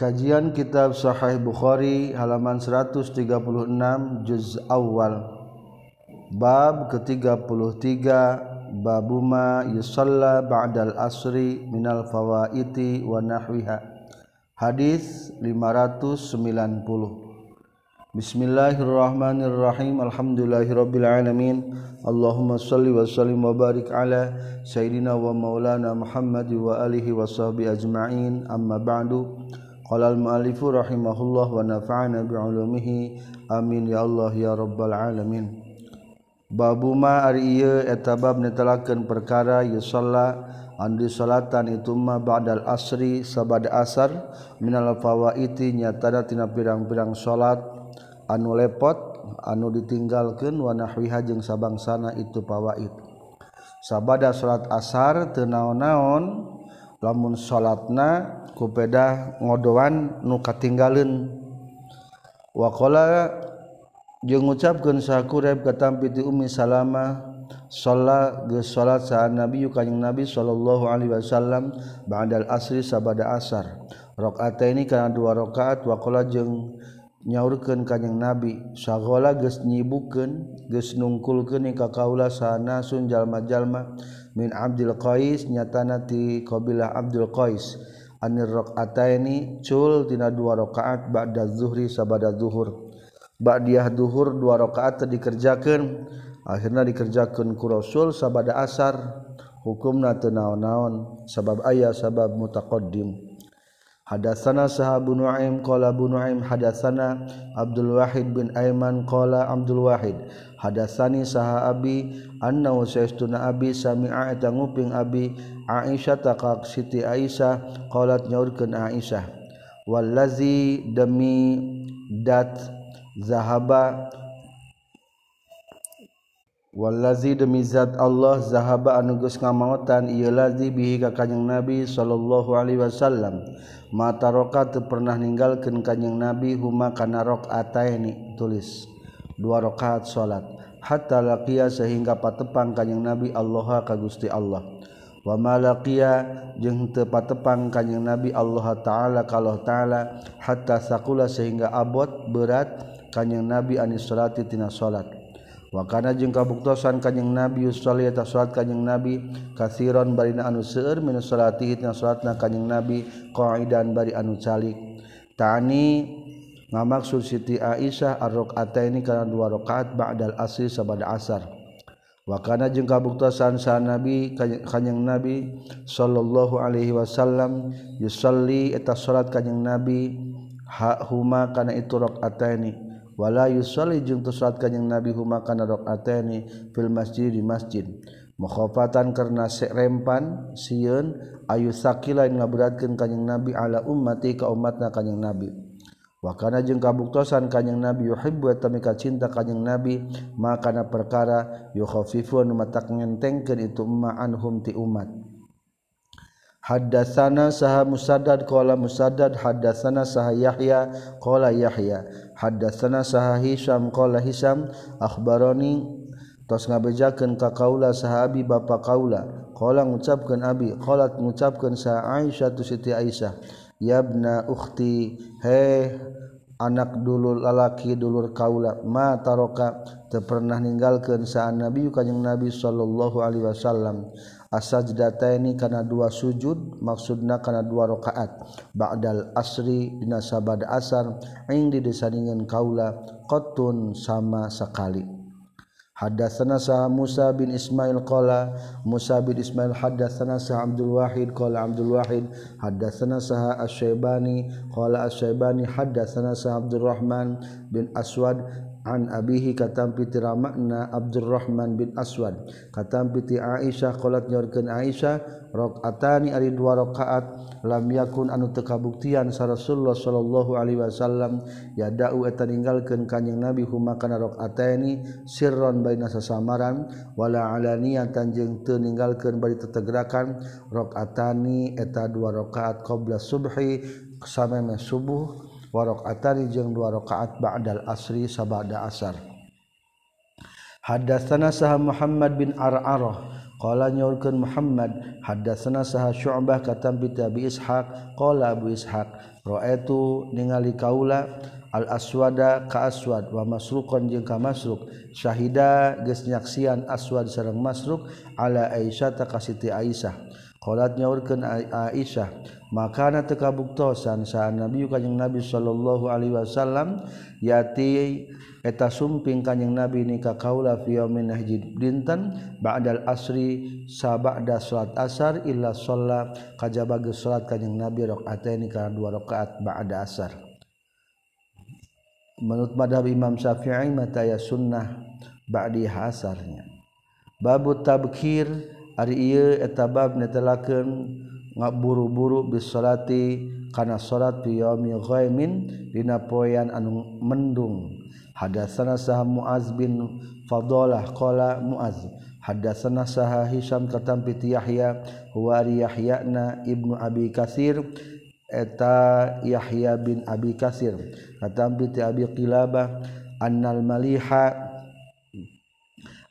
Kajian Kitab Sahih Bukhari halaman 136 juz awal. Bab ke-33 babuma yusalla ba'dal asri minal fawaiti wa nahwiha. Hadis 590 Bismillahirrahmanirrahim. Alhamdulillahirabbil alamin. Allahumma shalli wa sallim wa barik ala sayyidina wa maulana Muhammad wa alihi wa sahbihi ajma'in. Amma ba'du Qala al-mu'allifu rahimahullah wa nafa'ana bi'ulumihi. Amin ya Allah ya rabbal alamin. Babu ma ari ieu eta bab netelakeun perkara yusalla andi salatan itu ma ba'dal asri sabada asar minal fawaiti nyatana tina pirang-pirang salat anu lepot anu ditinggalkeun wa nahwiha jeung sabangsana itu fawait. Sabada salat asar teu naon-naon lamun salatna kupeda ngodoan nuka tinggalin wakola jeung ngucapkan sakureb katampiti umi salama sholat geus salat sa nabi kanjing nabi sallallahu alaihi wasallam ba'dal asri sabada asar. Rakaataini karena dua rakaat wakola jeung nyaurkeun kanjing nabi sagola geus nyibukeun geus nungkulkeun ka kaula sanasun jalma-jalma min abdul qais nyatana ti qabilah abdul qais. anir rakaataini cul dina dua rakaat ba'da zuhri sabada zuhur. Ba'diyah zuhur dua rakaat dikerjakeun akhirna dikerjakeun ku rasul sabada asar. Hukumna teu naon-naon sabab aya sabab mutaqaddim. Hadatsana Sahabu Nuaim qala Abu Nuaim hadatsana Abdul Wahid bin Aiman qala Abdul Wahid hadatsani Sahabi annahu saistuna abi sami'a eta nguping abi Aisyah takak Siti Aisyah qalat nyaurkeun Aisyah wallazi demi dat zahaba wallazi demi zat Allah zahaba anu geus ngamaotan ieu lazi bihi ka kanjing Nabi sallallahu alaihi wasallam. Mata roka teu pernah ninggalkeun kanjing Nabi huma kana rakaataini tulis. Dua rakaat salat. Hatta laqiya sehingga patepang kanjing Nabi Allah ka Gusti Allah. wa malaqiya jeung teu patepang kanyang nabi Allah ta'ala kalau ta'ala hatta sakula sehingga abot berat kanyang nabi anis salati tina salat. Wakana jeung kabuktosan kanyang nabi usolli eta salat kanyang nabi kasiron barina anu seueur min salati tina salatna kanyang nabi qaidan bari anu calik. Tani ngamaksud Siti Aisyah ar-rakaat ini dua rakaat ba'dal asri sabada asar. wakana jeung kabuktasan sa nabi kanyang nabi sallallahu alaihi wasallam yusalli eta salat kanyang nabi ha huma kana itu rakaataini wala yusalli jeung teu salat kanjing nabi huma kana rakaataini fil masjid di masjid. Mukhafatan karena serempan sieun ayu sakila ngaberatkeun kanjing nabi ala ummati ka umatna kanjing nabi. Wakana jeung kabuktosan kanyang nabi yuhibbu tamika cinta kanyang nabi makana perkara yukhafifun matak ngentengkeun itu umma anhum ti umat. Haddatsana saha Musaddad qala Musaddad haddatsana saha Yahya qala Yahya. Haddatsana saha Hisam qala Hisam akhbarani tos ngabejakeun ka kaula sahabi bapa kaula. Qala ngucapkeun abi qalat ngucapkeun sa Aisyah tu Siti Aisyah. yabna ukhti he anak dulur lalaki dulur kaula ma taroka teu pernah ninggalkeun saan nabi kanjing nabi sallallahu alaihi wasallam. Asajdatani kana dua sujud maksudna kana dua rakaat. Ba'dal asri dina sabada asar ing di desaningan kaula qatun sama sekali. Hadatsana sah Musa bin Ismail qala Musa bin Ismail hadatsana sah Abdul Wahid qala Abdul Wahid hadatsana sah Asy-Syaibani qala Asy-Syaibani hadatsana sah Abdul Rahman bin Aswad an abihi katampiti ramakna Abdurrahman bin Aswad. Katampiti Aisyah qolat nyorkeun Aisyah rakaatani ari dua rakaat lam yakun anu teu kabuktian sa Rasulullah sallallahu alaihi wasallam ya da'u eta ninggalkeun kanjing Nabi huma kana rakaataini sirron baina sasamaran wala alaniyatan jeung teu ninggalkeun bari tetegerakan rakaatani eta dua rakaat qabla subhi sameme subuh warok atari jeung dua rakaat ba'dal asri sabada asar. Hadatsana sah Muhammad bin Ar'arah. Qala nyaurkeun Muhammad hadatsana sah Syu'bah katam bi Abi Ishaq. Qala Abu Ishaq ra'aitu ningali kaula al aswada ka aswad wa masruqan jeung ka masruq. Syahida geus nyaksian aswad sareng masruq ala Aisyah ta Siti Aisyah. Qalat nyaurkeun Aisyah makaana tekabuktosan saat nabi Kanyeng Nabi Shallallahu Alaihi Wasallam yati eta sumping kanyeng nabi nikah kaula fiyomin hijid dinten ba'dal asri sabada salat asar illa sholat kajaba salat kanyeng nabi rakaataini kana dua rakaat ba'da asar. Menurut madhab Imam Syafi'i mata ya sunnah ba'di asarnya. Babu tabkir ari ieu eta bab netelakeun ngaburu-buru bisolati kana salat fi yaumil ghaimin dina poean anu mendung. Hadatsana sah muaz bin fadalah qala muaz hadatsana sah hisam katam bi yahya huwa yahyana ibnu abi kasir eta yahya bin abi kasir katam bi abi qilabah annal maliha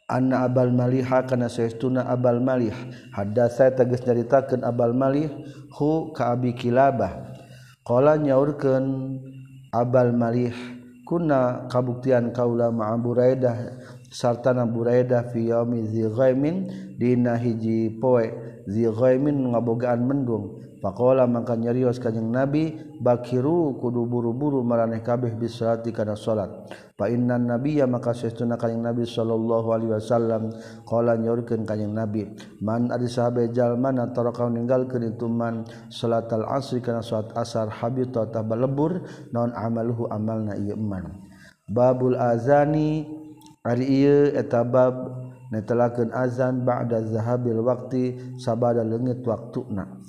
anna abal maliha kana saestuna abal malih. Hadatsa tegas nyaritakeun abal malih hu ka abi kilabah. Qala nyaurkeun abal malih kuna kabuktian kaula ma buraidah sarta na buraidah fi yaumi ghaimin dina hiji poe dzi ghaimin ngabogaan mendung. Pakola maka nyarios kanyang Nabi bakiru kudu buru-buru maraneh kabeh bisolati kana salat. Fa innan nabiyya maka sesuna kanyang Nabi sallallahu alaihi wasallam qala nyorkeun kanyang Nabi man ari sahabe jalma na taraka ninggalkeun itu man salatal asri kana salat asar habita tabalebur naon amaluhu amalna ieu man. Babul azani ari ieu eta bab netelakeun azan ba'da zahabil waqti sabada leungit waktuna.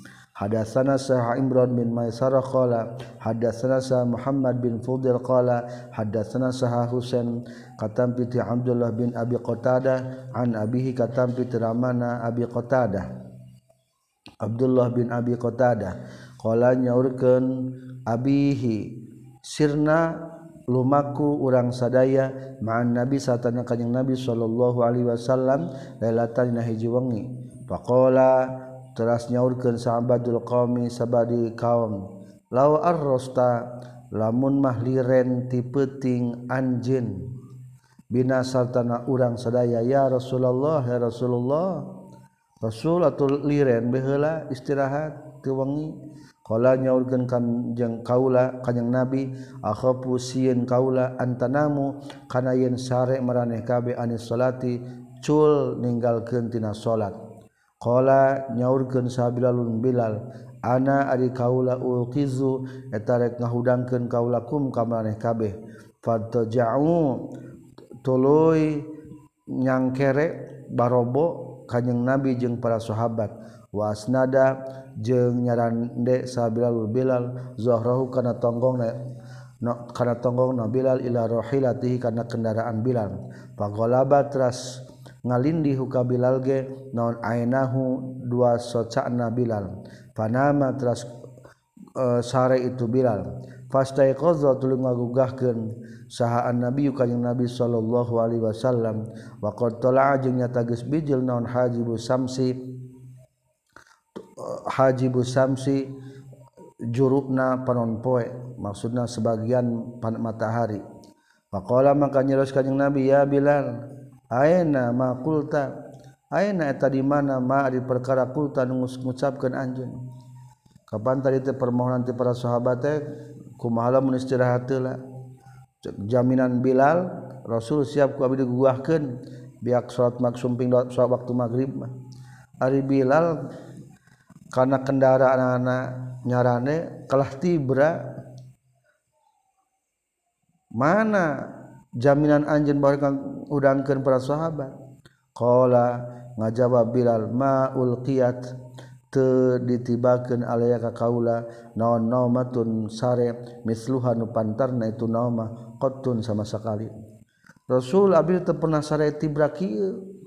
Hadatsana Sah Imran bin Maisarah qala hadatsana Sah Muhammad bin Fudil qala hadatsana Sah Husain katam piti Abdullah bin Abi Qatadah an abihi katam piti ramana Abi Qatadah Abdullah bin Abi Qatadah qala nyaurkeun abihi sirna lumaku urang sadaya ma'an Nabi satana kanjing Nabi sallallahu alaihi wasallam lailatan hiji wengi. Faqala teras nyaurkeun sahabatul qaumi sabadi kaum. Law arrosta lamun mah liren ti peuting anjeun. Binasartana urang sadaya ya Rasulullah ya Rasulullah Rasul atul liren baheula istirahat teu wengi. Qala nyaurkeun kanjeng kaula kanjeng nabi akhafu sieun kaula antanamu kana yen sare maraneh kabeh anis salati cul ninggalkeun tina salat. Qala nyaurkeun sabilun Bilal ana ari kaula ulqizu eta rek ngahudangkeun kaula kum ka maneh kabeh. Fadtaja'u tuluy nyangkere barobo kanjing nabi jeung para sahabat. Wasnada jeung nyarande sabilul Bilal zahrahu kana tonggong no, kana tonggong na Bilal ila rahilatihi kana kendaraan Bilal. Faghalaba tras ngalindi huka Bilal ge naon ainahu dua socana Bilal. Panama teras uh, e, sare itu Bilal. Fastai qadha tuluy ngagugahkeun sahaan nabi kanjing nabi sallallahu alaihi wasallam. Wa qad tala'a jeung nyata geus bijil naon hajibu samsi hajibu samsi jurupna panon poe maksudna sebagian pan matahari. Faqala maka nyeros kanjing nabi ya bilal Aina makulta Aina eta di mana ma di perkara kulta nu ngucapkeun anjeun. Kapan tadi teh permohonan ti para sahabat teh kumaha lamun istirahat heula. Jaminan Bilal Rasul siap ku abdi diguahkeun biak salat maksum ping salat waktu magrib mah. Ari Bilal karena kendaraan anak-anak nyarane kalah tibra mana jaminan anj barang udangkan para sahabat. Qala ngajawab Bilal ma'ul qiyat te ditibakeun alayaka kaula naon naumatun sare misluhan pantarna itu nauma kotun sama sekali Rasul abdi teu pernah sare tibra kieu.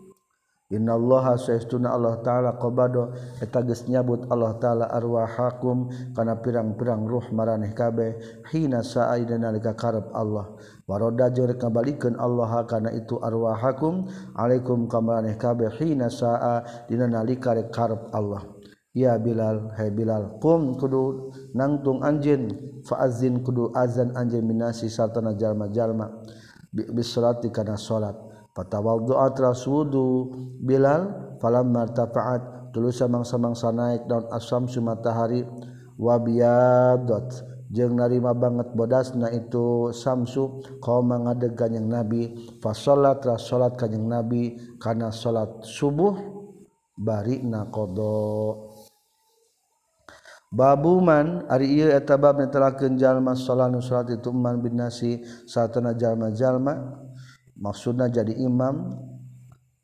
Innallaha saestuna Allah taala qabado eta geus nyabut Allah taala arwahakum kana pirang-pirang ruh maraneh kabeh hina sa'ida nalika karep Allah. Waroda jeung kabalikeun Allah kana itu arwahakum alaikum kamaraneh kabeh hina sa'a dina nalika rek karep Allah. Ya Bilal hai Bilal qum kudu nangtung anjeun fa'azin kudu azan anjeun minasi sartana jalma-jalma bi salati salat. patawaddu'at rasudu Bilal falam martafaat tuluy samangsa-mangsa naik daun asam sumatahari wa jeung narima banget bodasna itu samsu. Kau ngadeg kanjing nabi. Fa salat ra salat kanjing nabi. Kana salat subuh bari na naqdo Babuman ari ieu eta bab netelakeun jalma salat nu salat itu man bin nasi satana jalma-jalma maksudna jadi imam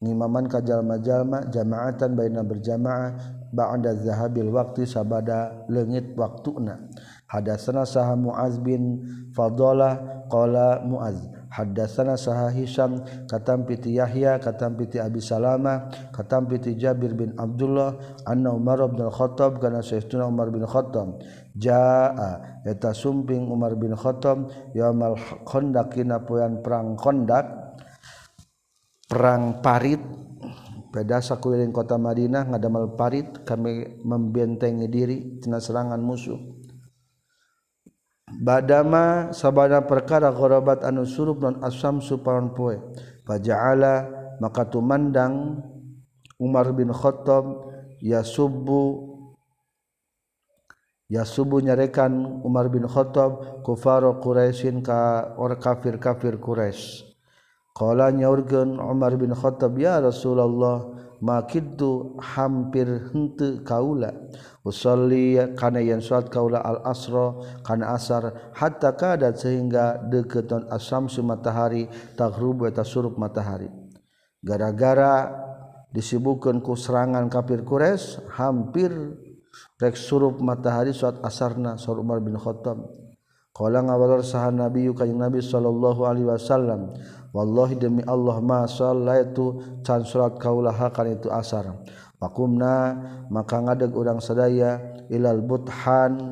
ngimaman ka jalma-jalma jamaatan baina berjamaah ba'da zahabil waqti sabada leungit waktuna. Hadatsana saha muaz bin fadalah qala muaz hadatsana saha hisam katam piti yahya katam piti abi salama katam piti jabir bin abdullah anna umar bin khattab kana sayyiduna umar bin khattab. Jaa. Eta sumping Umar bin Khattab yaumal khandaq kina poean perang khandaq perang parit. Pada sakuiling kota Madinah ngadamal parit kami membentengi diri tina serangan musuh. Badama sabada perkara gharabat anu surup non asam suparon poe. Faja'ala maka tumandang Umar bin Khattab ya subu ya subu nyarekan Umar bin Khattab kufaro Quraisyin ka or kafir kafir Quraisy. Qala nyaurkeun Umar bin Khattab ya Rasulullah makitu hampir henteu kaula. Usolli kana yen salat kaula al asra kana asar hatta kadat sehingga deketon asamsu matahari taghrubu eta surup matahari. Gara-gara disibukkeun ku serangan kafir Quraisy hampir rek surup matahari saat asarna saur Umar bin Khattab. Qala ngawalor saha nabi ka nabi sallallahu alaihi wasallam wallahi demi Allah ma sallaitu can salat kaulaha kan itu asar. Pakumna maka ngadeg urang sadaya ilal buthan.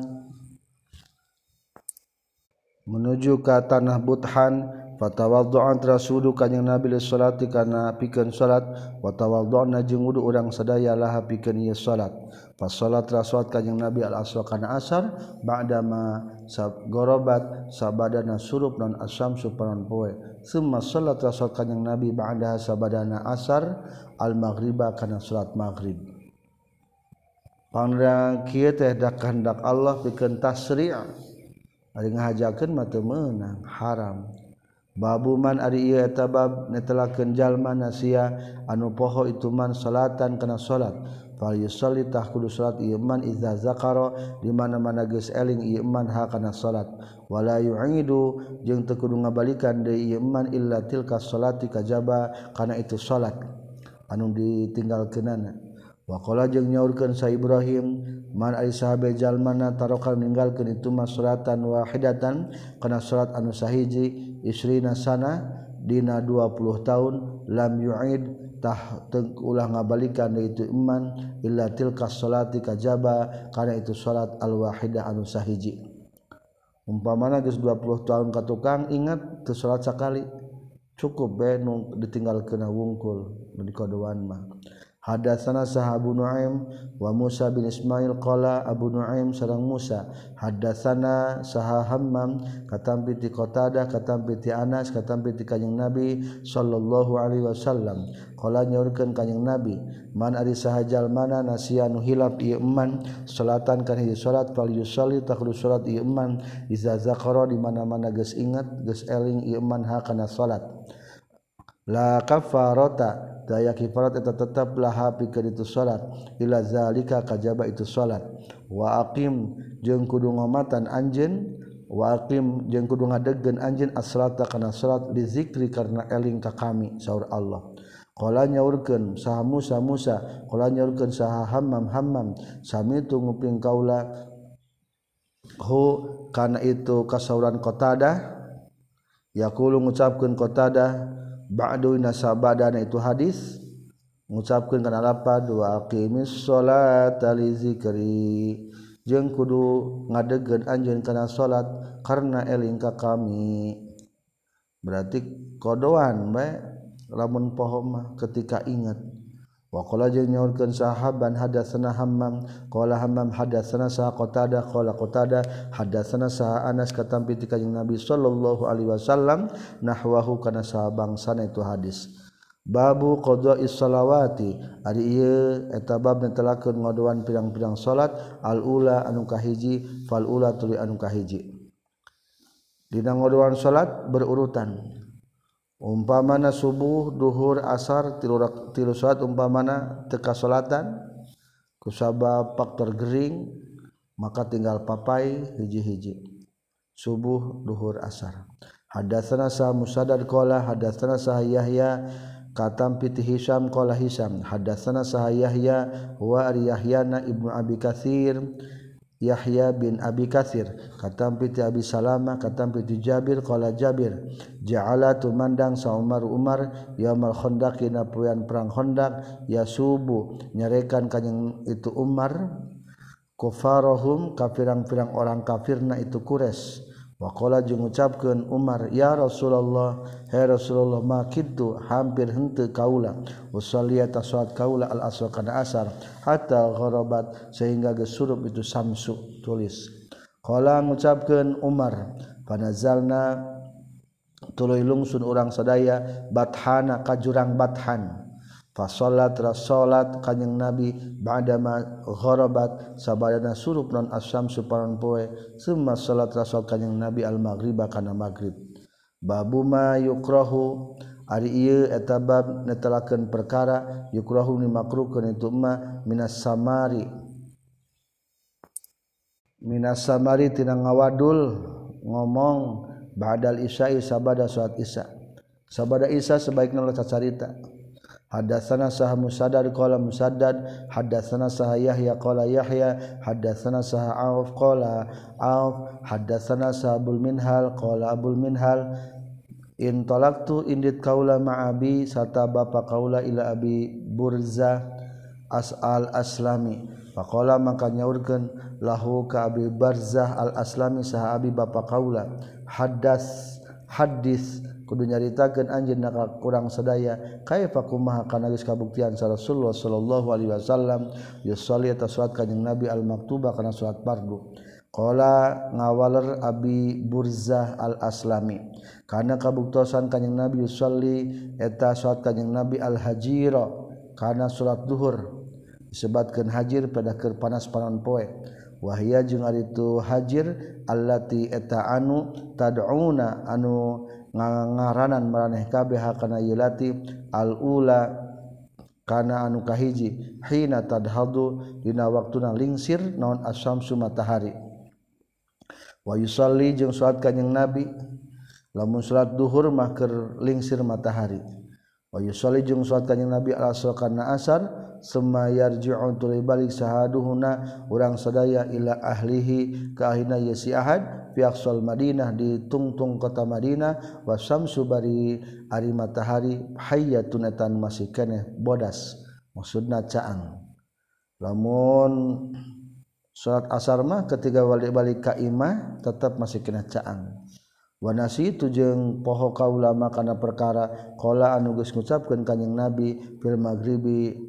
Menuju ke tanah buthan Fatawaddo'an teras wudu kanjing Nabi li salati kana pikeun salat wa tawaddo'na jeung wudu urang sadaya laha pikeun ieu salat. Pas salat teras salat kanjing Nabi al asr kana asar ba'dama gorobat sabadana surup non asam supanon poe. Summa salat teras salat kanjing Nabi ba'daha sabadana asar al maghriba kana salat maghrib. Pangrang kieu teh dak kehendak Allah pikeun tasri' Ari ngahajakeun mah teu meunang haram. Babuman ari ieu eta bab netelakeun jalma nasia anu poho itu man salatan kana salat. Fal yusalli tah salat ieu man iza zakara di mana-mana geus eling ieu man ha kana salat. Wala yu'idu jeung teu kudu ngabalikan deui ieu man illa tilka salati kajaba kana itu salat. Anu ditinggalkeunana. wakola jeung nyaurkeun sa Ibrahim man ari sahabe jalmana tarokal ninggalkeun itu mas suratan wahidatan kana surat anu sahiji isrina sana dina 20 tahun lam yu'id tah ulah ngabalikan itu iman illa tilka salati kajaba kana itu salat al wahidah anu sahiji. Umpamana geus 20 tahun ka tukang ingat teu salat sakali. Cukup be nu ditinggalkeun wungkul di kodoan mah. Hadatsana Sahabu Nuaim wa Musa bin Ismail qala Abu Nuaim sareng Musa hadatsana Saha Hammam katampi ti Qatadah katampi ti Anas katampi ti Kanjeng Nabi sallallahu alaihi wasallam. Qala nyaurkeun Kanjeng Nabi man ari saha jalmana nasianu hilap ieu iman salatan kan hiji salat fal yusalli takhlu salat ieu iman iza zakara di mana-mana geus ingat geus eling ieu iman ha kana salat. La kafarata daya kifarat eta tetap laha pikeun itu salat. Ila zalika kajaba itu salat. Wa aqim jeung kudu ngomatan anjeun. Wa aqim jeung kudu ngadegkeun anjeun as-salata kana salat li zikri karena eling ka kami saur Allah. Qala nyaurkeun saha Musa Musa. Qala nyaurkeun saha Hammam Hammam. Sami tunguping kaula hu kana itu kasauran qatadah yaqulu ngucapkeun qatadah ba'du nasabadana itu hadis. Mengucapkan kana lapad wa aqimis sholata li zikri. Jeung kudu ngadegkeun anjeun kana salat karena eling ka kami. Berarti kodoan bae lamun poho mah ketika ingat. Wakola jeung nyaurkeun sahaban hadatsana Hammam. Qala Hammam hadatsana sa Qatadah qala Qatadah hadatsana sa Anas. Katampi ti kanjeng Nabi sallallahu alaihi wasallam nahwahu kana sabangsana itu hadis. Babu qada'is salawati. Ari ieu eta bab netelakeun ngadoan pirang-pirang salat al ula anu kahiji fal ula tuluy anu kahiji Dina ngadoan salat berurutan. umpamana subuh dhuhur asar tilu, tilu salat umpamana teka salatan kusabab faktor gering maka tinggal papai hiji-hiji. Subuh dhuhur asar. Hadatsana sa musaddad qala hadatsana sa yahya katam piti hisam qala hisam. Hadatsana sa yahya wa yahyana ibnu abi katsir Yahya bin Abi Katsir katampi Abi Salama katampi Jabir qala Jabir ja'ala tumandang sa Umar Umar yaumal Khandaq dina puyan perang Khandaq ya subuh nyarekan kanjing itu Umar kufarahum kafirang-pirang orang kafirna itu Quraisy. Wakola jengucapkan Umar ya Rasulullah Hai Rasulullah makitu hampir hente kaula Usaliyat aswat kaula al aswa kana asar Hatta gharabat sehingga gesurup itu samsu tulis. Kala mengucapkan Umar Panazalna tuluy lungsun orang sadaya Bathana kajurang bathan. fasolat rasolat kanyang nabi ba'dama gharabat sabadana surup non asam suparan poe Semua salat rasol kanyang nabi al maghriba kana maghrib. Babu ma yukrahu ari ieu eta bab perkara yukrahu ni makruhkeun itu ma minas samari. Minas samari tina ngawadul ngomong ba'dal isya sabada salat isya. Sabada isya sebaiknya lo carita. Hadatsana sah Musaddad qala Musaddad. Hadatsana sah Yahya qala Yahya. Hadatsana sah Auf qala Auf hadatsana sah Abul Minhal qala Abul Minhal. In talaqtu indit kaula ma'abi serta bapa kaula ila abi Burza As'al Aslami. Faqala maka nyaurkeun lahu ka abi Barzah Al Aslami sah abi bapa kaula. Hadas hadis kudu nyaritakeun anjeun kurang sadaya kaifa kumaha kana geus kabuktian Rasulullah sallallahu alaihi wasallam yusolli ta kanjing Nabi al maktuba kana salat fardu. Qala ngawaler Abi Burzah al Aslami kana kabuktosan kanjing Nabi yusolli eta salat kanjing Nabi al hajira kana salat zuhur disebutkeun hajir pada keur panas panon poe. Wahia jeung itu hajir allati eta anu tad'una anu ngaranan meraneh kabeh hakana yilati al-ula kana anu kahiji hina tadhadu dina waktuna lingsir naon asyamsu matahari. Wa yusalli jeung salat kanjing nabi lamun salat duhur mah keur lingsir matahari. Wayusoli jeung salat kanjeng Nabi al asal karena asar semayar ju'un tuli balik sahaduhuna urang sadaya ila ahlihi ka ahina yasi ahad fi aqsal Madinah di tungtung kota Madinah wa syamsu bari ari matahari hayyatun etan masih keneh bodas maksudna caang. Lamun salat asar mah ketika balik-balik ka imah tetap masih kena caang. Wanasi itu jeung poho ka ulama kana perkara kola anugus ngucapkan kanyeng nabi fil maghribi.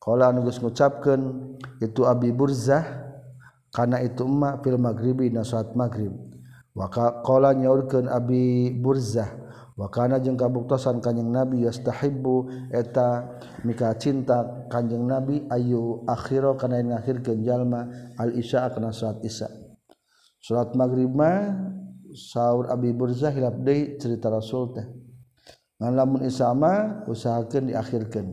Kola anugus ngucapkan itu abi burzah kana itu emak fil maghribi na saat magrib waka kola nyaurkeun abi burzah wakana jeung kabuktosan kanjeng nabi yastahibbu eta mika cinta kanjeng nabi ayu akhiro kana ngakhirkeun jalma al isya kana salat isya. Salat maghrib mah sahur Abi Burzah hilap deui cerita Rasul teh. lamun isama usahakeun diakhirkeun.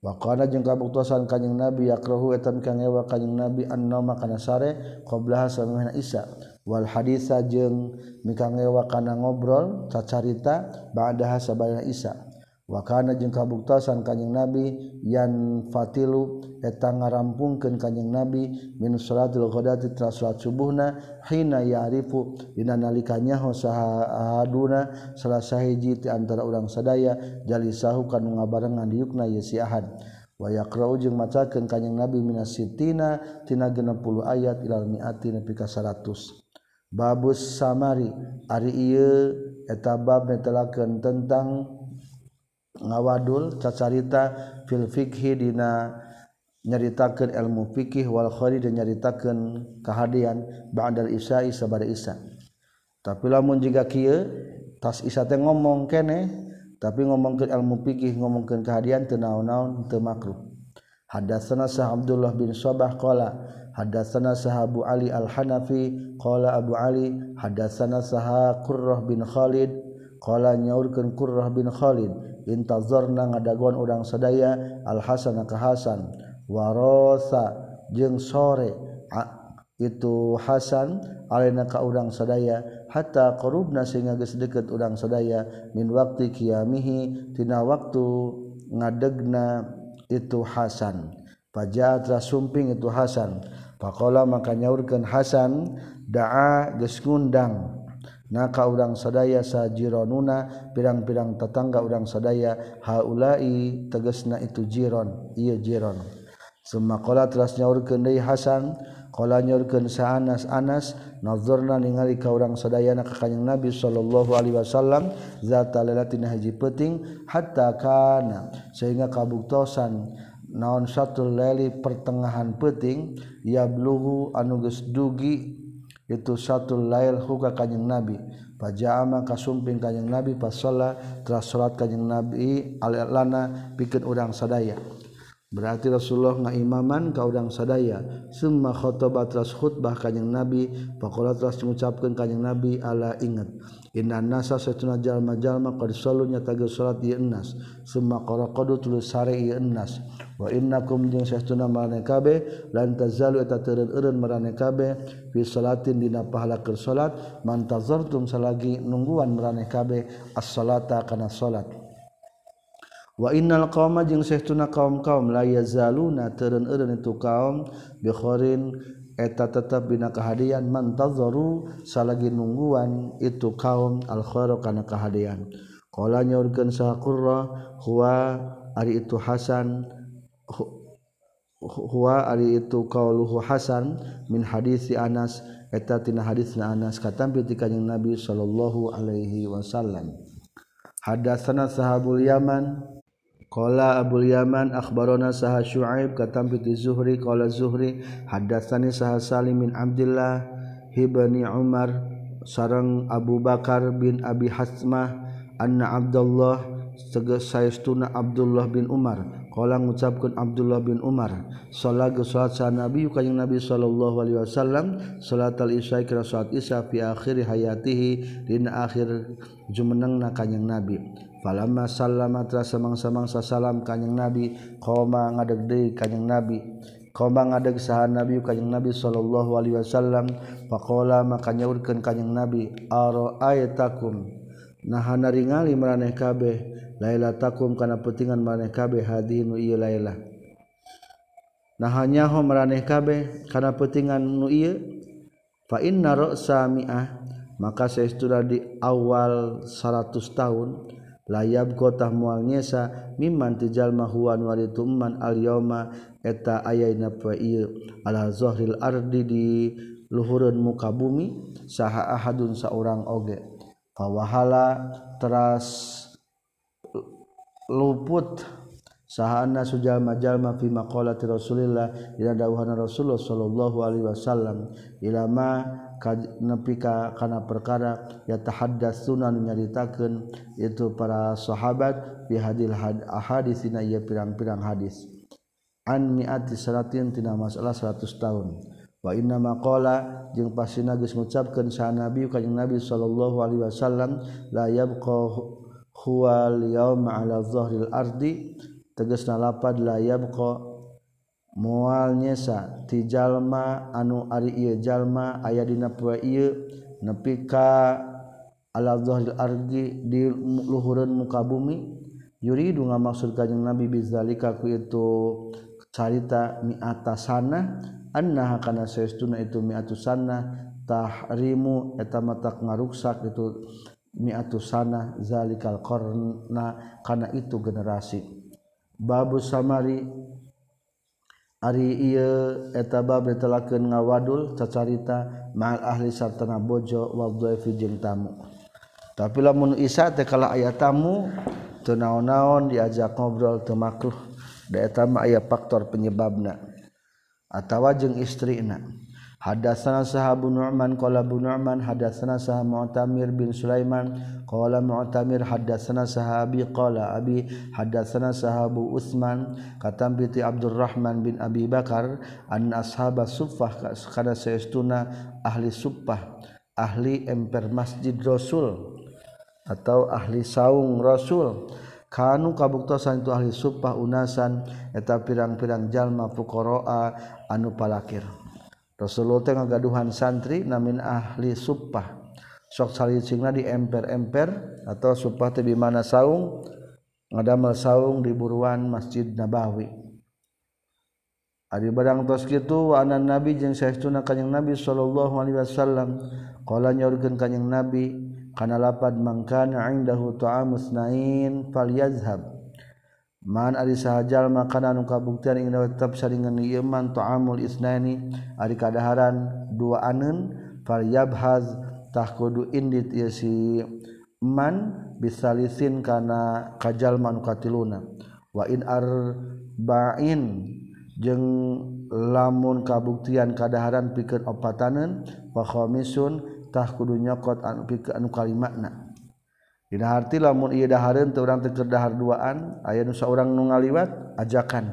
Wa qala jeung kabuktosan kanjing Nabi yakrahu eta kangewa kanjing Nabi annama kana sare qablaha samina Isa. Wal haditsa jeung mikangewa kana ngobrol cacarita ba'daha sabaya Isa. wakana jeung kabuktasan Kanjeng Nabi yan fatilu eta ngarampungkeun Kanjeng Nabi min salatul ghadati tina salat subuhna hina ya'rifu dina nalika nyaho sahaduna salah sahiji ti antara urang sadaya jalisahu kanu ngabarengan diukna ye si Ahad. Wa yaqra'u jeung macakeun Kanjeng Nabi minas sitina tina 60 ayat ilal mi'ati nepi ka 100 babus samari ari ieu eta bab netelakeun tentang ngawadul cacarita fil fiqhi dina nyaritakeun ilmu fikih wal khairi dan nyaritakeun kahadian ba'dal isya'i sabada isya. Tapi lamun jiga kieu tas isya teh ngomong kene tapi ngomongkeun ilmu fikih ngomongkeun kahadian teu naon-naon teu makruh. Hadatsana sah Abdullah bin Sabah qala hadatsana sahabu Ali al-Hanafi qala Abu Ali hadatsana sah Qurrah bin Khalid qala nyaurkeun Qurrah bin Khalid intazorna ngadaguan udang sadaya al Hasan ka Hasan. Warosa jeung sore itu Hasan alena ka udang sadaya hatta qarubna sehingga geus deukeut udang sadaya min waqti qiyamihi tina waktu ngadegna itu Hasan. Pajat sumping itu Hasan. Faqala maka nyaurkeun Hasan daa geus ngundang. naka urang sadaya sajironuna pirang-pirang tetangga urang sadaya haulai tegesna itu jiron iya jiron. Semua kola telah nyaurkeun deui Hasan kola nyaurkeun sa Anas Anas ningali ka urang sadayana ka kanjing Nabi sallallahu alaihi wasallam zata lailatin haji penting hatta kana. Sehingga kabuktosan naon satu leli pertengahan penting ya anu anuges dugi itu satu lail huka kanyang nabi. Pajama kasumping kanyang nabi pas pasola telah salat kanyang nabi alana bikin urang sadaya. berarti Rasulullah nga imaman ka udang sadaya. Summa khotobat ras khutbah kanjing nabi. Pakola teras mengucapkan kanjing nabi ala ingat. Inna nasa setuna jalma jalma qad sallu nyata ge salat ieu ennas summa qaraqadu tulus sare ieu ennas wa innakum jeung setuna marane kabe lan tazalu eta teureun eureun marane kabe fi salatin dina pahala keur salat. Mantazartum salagi nungguan marane kabe as-salata kana salat. wa innal qauma jeung sehtuna kaum-kaum la yazaluna teureun eureun itu kaum bikhorin eta tetep bina kahadian mantazaru salagi nungguan itu kaum al khaira kana kahadian. Qala nyaurkeun saqurra huwa ari itu hasan huwa ari itu qauluhu hasan min hadisi anas eta tina hadisna anas katampi ti kanjing nabi sallallahu alaihi wasallam. Hadatsana sahabul yaman Qala Abdul Yaman akhbarana saha Syuaib katampi ti Zuhri qala Zuhri hadatsani saha Salim bin Abdullah ibni Umar sareng Abu Bakar bin Abi Hasmah anna Abdullah tegas saestuna Abdullah bin Umar. Qala ngucapkeun Abdullah bin Umar salat geus salat sa Nabi kanjing Nabi sallallahu alaihi wasallam salatal isya kira salat isya fi akhir hayatihi dina akhir jumenengna kanjing Nabi. Falamma sallama terasa mangsa-mangsa salam kanyang Nabi Koma ngadeg kanyang Nabi Koma ngadeg sahan Nabi kanyang Nabi sallallahu alaihi wasallam Pakola maka nyaurkan kanyang Nabi Aro ayatakum Nahana ringali meraneh kabeh Laila takum kana petingan meraneh kabeh hadinu iya Laila Nahanyaho meraneh kabeh kana petingan nu iya Fa inna ro'sa mi'ah Maka saya di awal 100 tahun layab kota mualnyesa miman tijal mahuan warituman al yauma eta ayayna fa'il ala zohril ardi di luhurun muka bumi saha ahadun saurang oge. Fawahala teras luput. Sahana sujalma jalma fi maqalati Rasulillah ila dawuhan Rasulullah sallallahu alaihi wasallam. Ilama nepi ka kana perkara ya tahaddas sunan nyaritakeun itu para sahabat fi hadil hadis dina ieu pirang-pirang hadis. An mi'ati salatin tina masalah 100 tahun. Wa inna maqala jeung pasina geus ngucapkeun sa nabi kanjing nabi sallallahu alaihi wasallam la yabqa huwa al yawma ala dhahril ardi tegasna lapad la yabqa mualnyesa tijallma anu ari jalma aya dina nepi ka aladzil ardi di luhureun muka bumi Yuridu nga maksud kajjeng Nabi bizalikaku itu carita miata sana annaha kana saestuna itu miatu sana tahrimu eta mata ngaruksak itu miatu sana zalikal qarna kana itu generasi. Babu samari Ari ieu eta bab ditelakeun ngawadul cacarita ma'al ahli sartana bojo wajeng tamu. Tapi lamun Isa teh kala aya tamu tenaon-naon diajak ngobrol temakruh mah aya faktor penyebabna atawa jeung istri na Hadatsana sahab Nu'man qala Abu Nu'man hadatsana sahab Mu'tamir bin Sulaiman qala Mu'tamir hadatsana sahabi qala Abi hadatsana sahabu Utsman katam bi Abdurrahman bin Abi Bakar an ashaba suffah kana saestuna ahli suffah ahli emper masjid Rasul atau ahli saung Rasul. Kanu kabuktosan itu ahli suffah unasan eta pirang-pirang jalma fuqaraa anu palakir. Rasulullah teh ngagaduhan santri namin ahli suppah sok salicingna di emper-emper atau suppah teh di mana saung? Ngadamel saung di buruan Masjid Nabawi. Ari barang tos kitu wa anan nabi jeung saestuna kanjing nabi sallallahu alaihi wasallam. Qala nyaurkeun kanjing nabi kana lapad mangkana indahu ta'amus nain falyazhab Man ari sahajal makanan nu kabuktian ingin tetep saringan ieu man ta'amul isnani ari kadaharan dua anen fal yabhaz tah kudu indit ieu si man bisalisin kana kajal man katiluna wa in arba'in jeung lamun kabuktian kadaharan pikeun opataneun wa khamisun tah kudu nyokot anu pikeun kalimatna Dihati lamun orang duaan aya nusa orang nu ngaliwat ajakan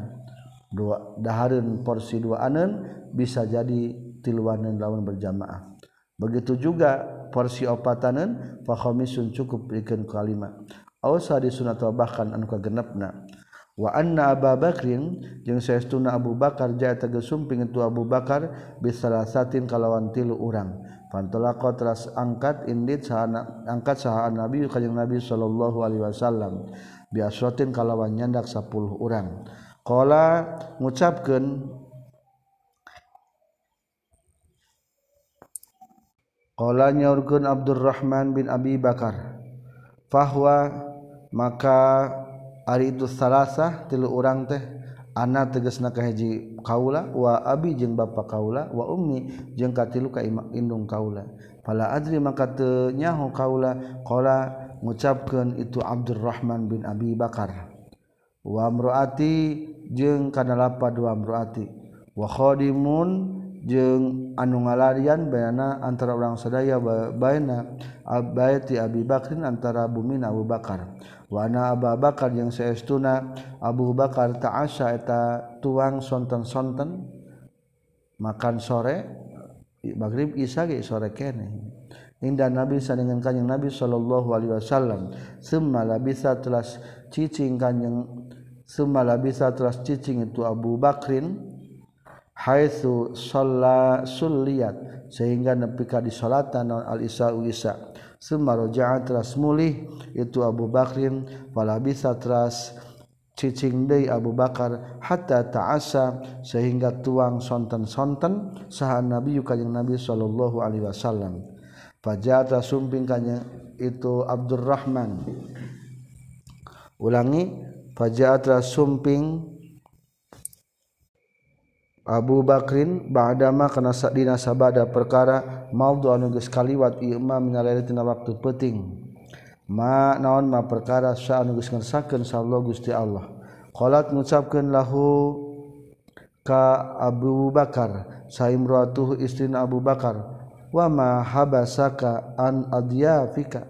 dua daharin porsi duaanen bisa jadi tiluanen lawan berjamaah. Begitu juga porsi opatanen fahomisun cukup bikin kalima Ausa di sunat bahkan anu kagenepna wa anna Abu Bakrin jeung saestuna Abu Bakar jaya tegesumping itu Abu Bakar bisalasatin kalawan tilu urang. Pantolako teras angkat indit sahana, angkat sahaan Nabi kajeng Nabi Shallallahu Alaihi Wasallam biasrotin kalawan nyandak sepuluh orang. Kala ngucapkan Kala nyaurkeun Abdurrahman bin Abi Bakar. Fahwa maka ari itu salasah tilu orang teh Ana teges nakaji kaula wa Abi jeung bapa kaula wa Ummi jeung katilu ka indung kaula. Pala adri maka tenyahu kaula qala ngucapkeun itu Abdurrahman bin Abi Bakar. Wa mraati jeung kana lapad wa wa khadimun jeung anu ngalarian bayana antara orang sadaya baina al baiti Abi Bakrin antara bumi Abu Bakar. Wana Aba Bakar yang seestuna Abu Bakar taasa eta tuang sonten-sonten makan sore magrib isa ge sore kene. Indah Nabi sanengan kanjeng Nabi sallallahu alaihi wasallam. Summa labisa telah cicing kanjeng summa labisa telah cicing itu Abu Bakrin haitsu shalla sulliyat sehingga nepi ka disolatan al-isa isa. Semarja teras mulih itu Abu Bakrin pala bisa teras cicing Day Abu Bakar hatta taasa sehingga tuang sonten-sonten saha Nabi Kanyang Nabi Shallallahu Alaihi Wasallam. Pajata sumping kanya itu Abdurrahman. Ulangi pajatra sumping Abu Bakrin ba'dama kana dina sabada perkara maudhu anu geus kaliwat ieu mah minalaili tina waktu penting ma naon ma perkara sa anu geus ngersakeun sallallahu Gusti Allah. Qalat ngucapkeun lahu ka Abu Bakar saimratuhu istrina Abu Bakar wa ma habasaka an adyafika?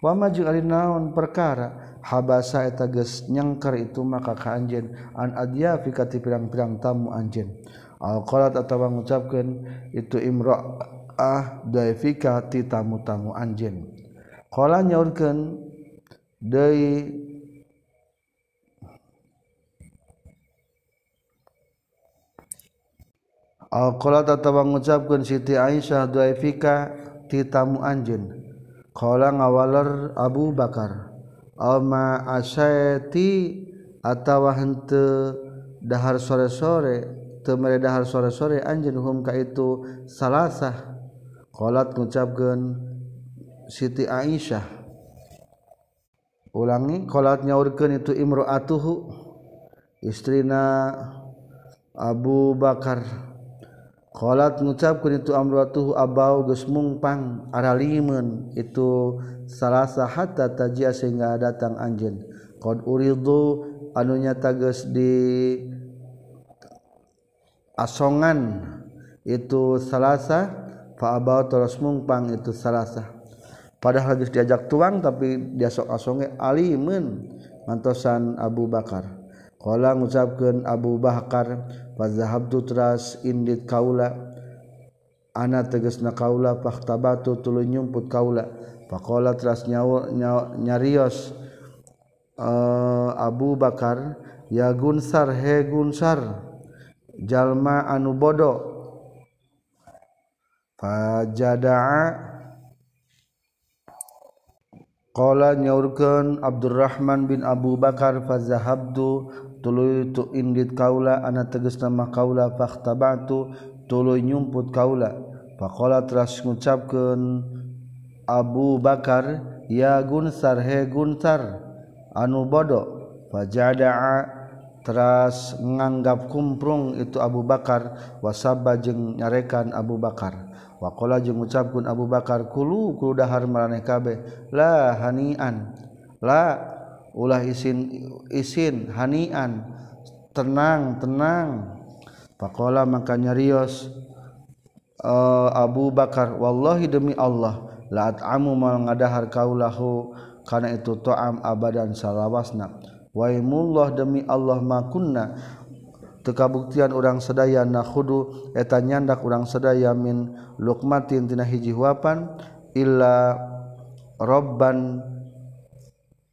Wa ma jeung naon perkara habasa eta geus nyengker itu maka ka anjeun an adyafika ti pirang-pirang tamu anjeun. Alqalat atawa ngucapkeun itu imra'ah daifika ti tamu-tamu anjeun. Qala nyaurkeun deui alqalat atawa ngucapkeun Siti Aisyah daifika ti tamu anjeun. Qala ngawaler Abu Bakar Alma asyati atawa henteu dahar sore-sore teu mere dahar sore-sore anjeun hum ka itu salasah. Qalat ngucapkeun Siti Aisyah. Ulangi qalat nyaurkeun itu imro'atuhu istrina Abu Bakar. Qalat ngucapkeun itu amratuhu abau geus mungpang aralimun itu salasa hatta tajia sehingga datang anjeun. Qad uridu anunya tages di asongan itu salasa fa abau terus mungpang itu salasa. Padahal geus diajak tuang tapi dia sok asonge alimun mantosan Abu Bakar. Kala ngucapkan Abu Bakar Fazahabtu teras indit kaula. Ana tegasna kaula Faktabatu tulu nyumput kaula. Fakola teras nyawa, nyawa, nyarios uh, Abu Bakar Ya gunsar he gunsar Jalma anu bodo. Fajada'a Qala nyaurkeun Abdurrahman bin Abu Bakar fazahabtu tuluy tu indit kaula ana teges nama kaula fakhtabatu tuluy nyumput kaula. Faqala teras ngucapkeun Abu Bakar ya Gunsar he Gunsar anu bodoh fajada'a teras nganggap kumprung itu Abu Bakar wasaba jeung nyarekan Abu Bakar. Wakola jeung ngucapkeun Abu Bakar kulu kulu dahar maraneh kabeh la hanian la ulah isin isin hanian. Tenang tenang. Pakola maka nyarios uh, Abu Bakar wallahi demi Allah la at'amu mal ngadahar kaulahu kana itu to'am abadan salawasna. Waimullah demi Allah makunna tekabuktian orang sedaya nakhudu eta nyandak orang sedaya min lukmatin tina hiji huapan illa robban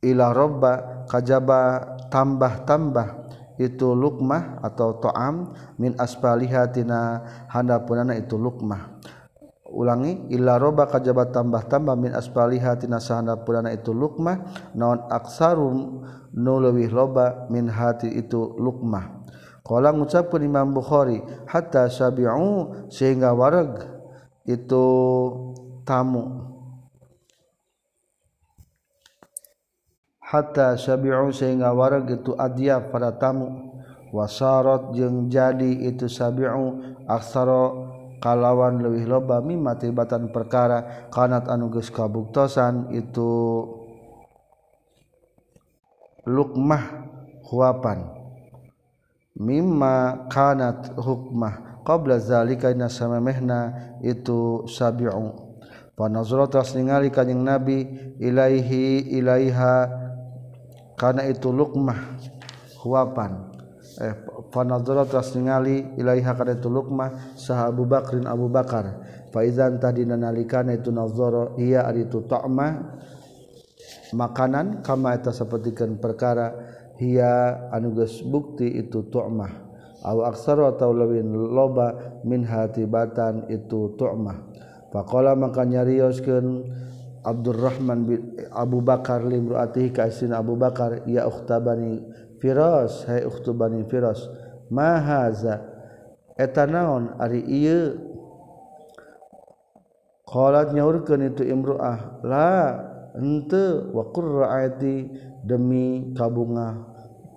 ila robba kajaba tambah-tambah itu lukmah atau to'am min asfalihatina handapunana itu lukmah. Ulangi illa roba kajaba tambah-tambah min asfalihatina sahandapunana itu lukmah naon aksarum nulewih loba min hati itu lukmah. Kala ngucapkan Imam Bukhari hatta sabi'u sehingga warag itu tamu. Hatta sabi'u sehingga wareg itu adia para tamu. Wasarat jeung jadi itu sabi'u aksara kalawan leuwih loba mimma tibatan perkara. Kanat anu geus kabuktosan itu lukmah huapan. Mimma kanat hukmah. Qabla zalika inna samamehna itu sabi'u. Fa nazara tas ningali kanjing nabi ilaihi ilaiha karena itu lukmah huapan. Eh panadzara teras ningali ilaiha kana itu lukmah saha Abu Bakrin Abu Bakar. Fa idzan tadina nalikana itu nazara ia ari tu ta'ma makanan kama eta sapertikeun perkara hia anu geus bukti itu ta'mah aw aksaru atau lawin loba min hatibatan itu ta'mah faqala maka nyarioskeun Abdurrahman bin Abu Bakar limruatihi ka isrin Abu Bakar ya ukhtabani Firas hai ukhtubani Firas ma haza? Eta naon ari ieu? Qalat nyaurkeun itu imruah la henteu wa qurraati demi kabunga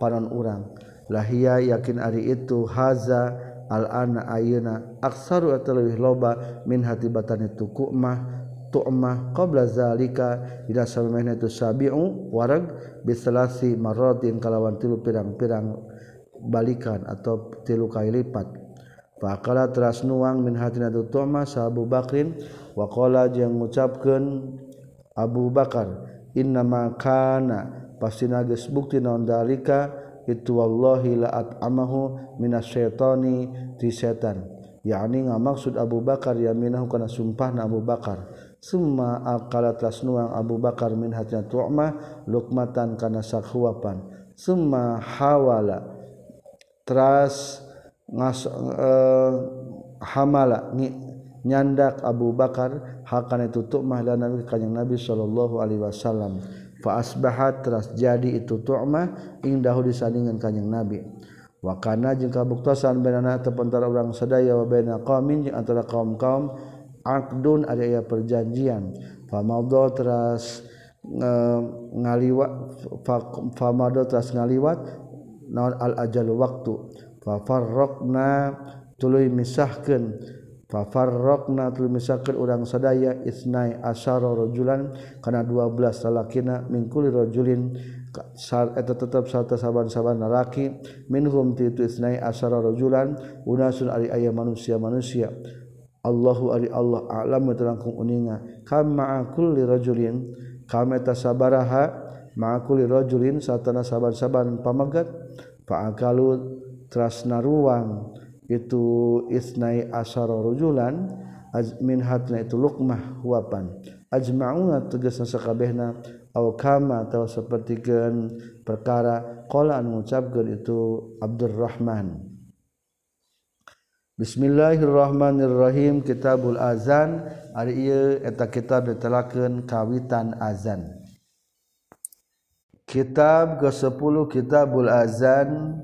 panon urang. Lahia yakin ari itu haza al ana ayeuna aksaru atawa loba min hati batani tuku mah tu'mah qabla zalika ila samana itu sabi'u warag bisalasi maratin kalawan tilu pirang-pirang balikan atau tilu kali lipat. Fakala teras nuang min hatina tu tu'mah sahabu bakrin wa qala jeung Abu Bakar inna makana pasti nages bukti non dalika itu wallahi la'at amahu minasyaitani ti setan. Yakni ngamaksud Abu Bakar yaminahu kana sumpah Abu Bakar summa akala lasnuang Abu Bakar min hatna tu'mah lukmatan kana sakhuapan. summa hawala teras ngas uh, hamala nyandak Abu Bakar hakan itu tu'mah dan Nabi kanjeng Nabi sallallahu alaihi wasallam. Fa asbahat teras jadi itu tu'mah indahu disandingan kanjeng Nabi. Wa kana jeung kabuktosan benana tepentara orang sadaya wa baina qaumin antara kaum-kaum kaum, -kaum akdun ada ya perjanjian. Famadho teras e, eh, ngaliwat famadho teras ngaliwat naon al ajal waktu. Fafarrokna tuluy misahkeun fafarrokna tuluy misahkeun urang sadaya isnai asyara rajulan kana 12 lalakina kulli rajulin eta tetap sarta saban-saban lalaki. Minhum ti itu isnai asyara rajulan unasun ari aya manusia-manusia. Allahu ari Allah a'lamu terangkung uninga kam ma'akulli rajulin kami tasabaraha ma'akulli rajulin satana saban-saban pamagat fa'akalu trasna ruang itu isnai asara rujulan min hatna itu luqmah huapan. Ajma'una tegasna sakabehna aw kama atau sapertikeun perkara qala an ngucapkeun itu Abdurrahman. Bismillahirrahmanirrahim Kitabul Azan. Hari ia eta kitab ditelakkan kawitan azan. Kitab ke-10 Kitabul Azan.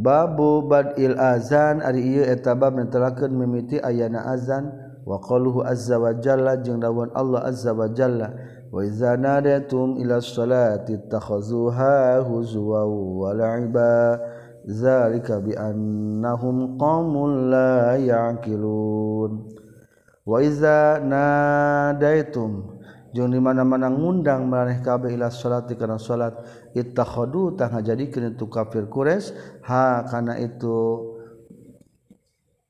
Babu Badil Azan. Hari ia eta bab ditelakkan mimiti ayana azan. Wa qaluhu azza wa jalla jeng dawan Allah azza wa jalla. Wa iza nadatum ila salati takhazuha huzwa wa la'ibah zalika bi annahum qaumun la yaqilun. Wa iza nadaitum jeung di mana-mana ngundang maraneh kabeh ila salat kana salat ittakhadu tah ngajadikeun itu kafir Quraisy ha kana itu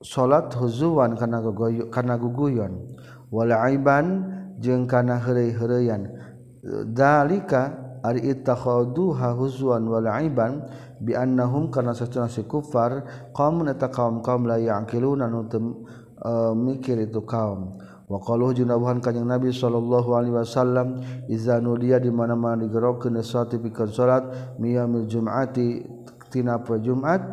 salat huzuan kana guguyon kana guguyon. Wala aiban jeung kana heureuy-heureuyan dalika ari ittakhaduha huzwan wal aiban bi annahum kana satuna si kufar qamun eta kaum kaum la yaqiluna nu e, mikir itu kaum. Wa qalu junabuhan kanjing nabi sallallahu alaihi wasallam iza nudiya di mana-mana digerokeun salat pikeun salat miyamil jum'ati tina poe jumat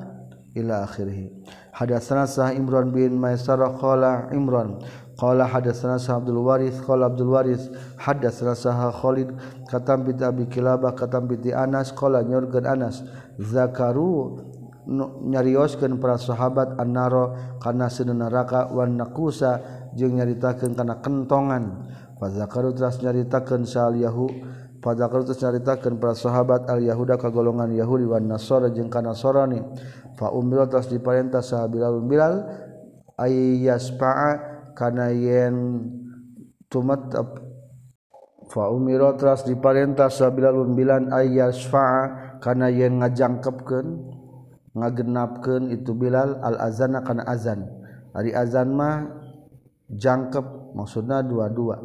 ila akhirih. Hadatsana sah imran bin maisarah qala imran Qala hadatsana Sa'd Abdul Waris qala Abdul Waris hadatsana Sa'ha Khalid katam bi Abi Kilabah katam bi Anas qala nyorgeun Anas zakaru nyarioskeun para sahabat annaro kana sinu neraka wan naqusa jeung nyaritakeun kana kentongan. Fadzakaru teras nyaritakeun sal yahu fadzakaru teras nyaritakeun para sahabat al yahuda ka golongan yahudi wan nasara jeung kana sorani fa umbil teras diparentah sahabilal bilal ayyaspa'a kana yen tumat fa umira teras diparintah sabilalun bilan ayyasfa'a kana yen ngajangkepkeun ngagenapkeun itu Bilal al azana kana azan. Ari azan mah jangkep maksudna dua-dua.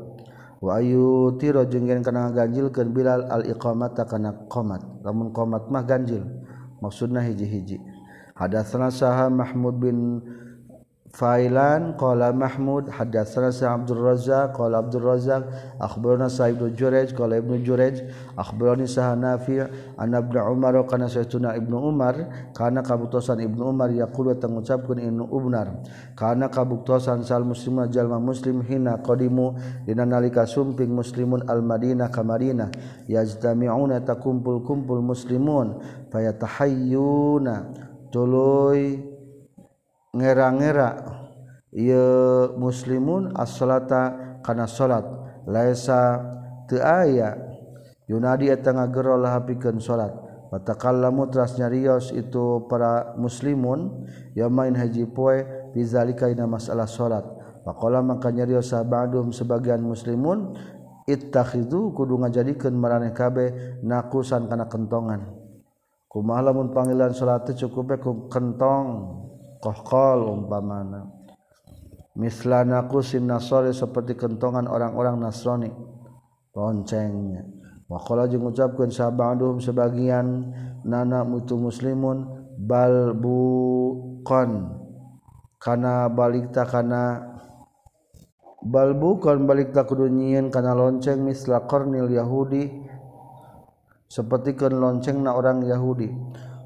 Wa ayu tiro jeung yen kana ganjilkeun Bilal al iqamata kana qomat. Lamun qomat mah ganjil maksudna hiji-hiji. Hadatsana saha Mahmud bin Failan qala Mahmud haddatsana Sa Abdul Razzaq qala Abdul Razzaq akhbarana Sa Ibnu Jurayj qala Ibnu Jurayj akhbarani Sa Nafi' an Ibnu Umar kana saytuna Ibnu Umar kana kabuktosan Ibnu Umar yaqulu tangucapkeun Ibnu Umar kana kabuktosan sal muslimun jalma muslim hina qadimu dina nalika sumping muslimun al Madinah ka Madinah yajtami'una takumpul-kumpul muslimun fayatahayyuna tuluy ngera-ngera. Ia muslimun as-salata kana salat. Laisa teu aya yunadi eta ngagero lahapikeun salat. Patakallamu teras nyarios itu para muslimun. Yamain haji poe bizalika ina masalah salat. Faqala maka nyarios sabadum sebagian muslimun ittakhidhu kudu ngajadikeun maraneh kabeh nakusan kana kentongan. Kumaha lamun panggilan salat cukup ku kentong. kohkol umpamana. Mislanaku sin nasori seperti kentongan orang-orang nasronik, loncengnya. Wakola jeung ucapkeun sabangaduhum sebagian nana mutu muslimun bal buqon kana balikta kana bal buqon balik kudu nyieun kana lonceng misla qarnil yahudi sapertikeun loncengna orang yahudi.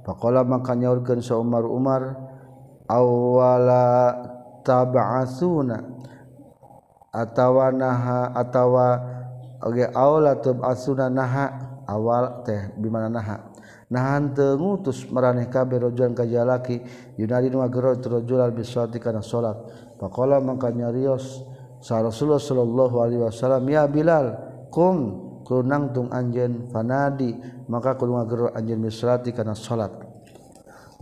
Faqala maka nyaurkeun sa Umar Umar awala tab'asuna atawa naha atawa oge awala tab'asuna naha awal teh bimana naha. Nahan teu ngutus maraneh kabeh rajulan ka jalaki yunadi nu ngagero rajulan bisati kana salat faqala mangka nyarios sa Rasulullah sallallahu alaihi wasallam ya Bilal kum kunang tung anjeun fanadi maka kudu ngagero anjeun misrati kana salat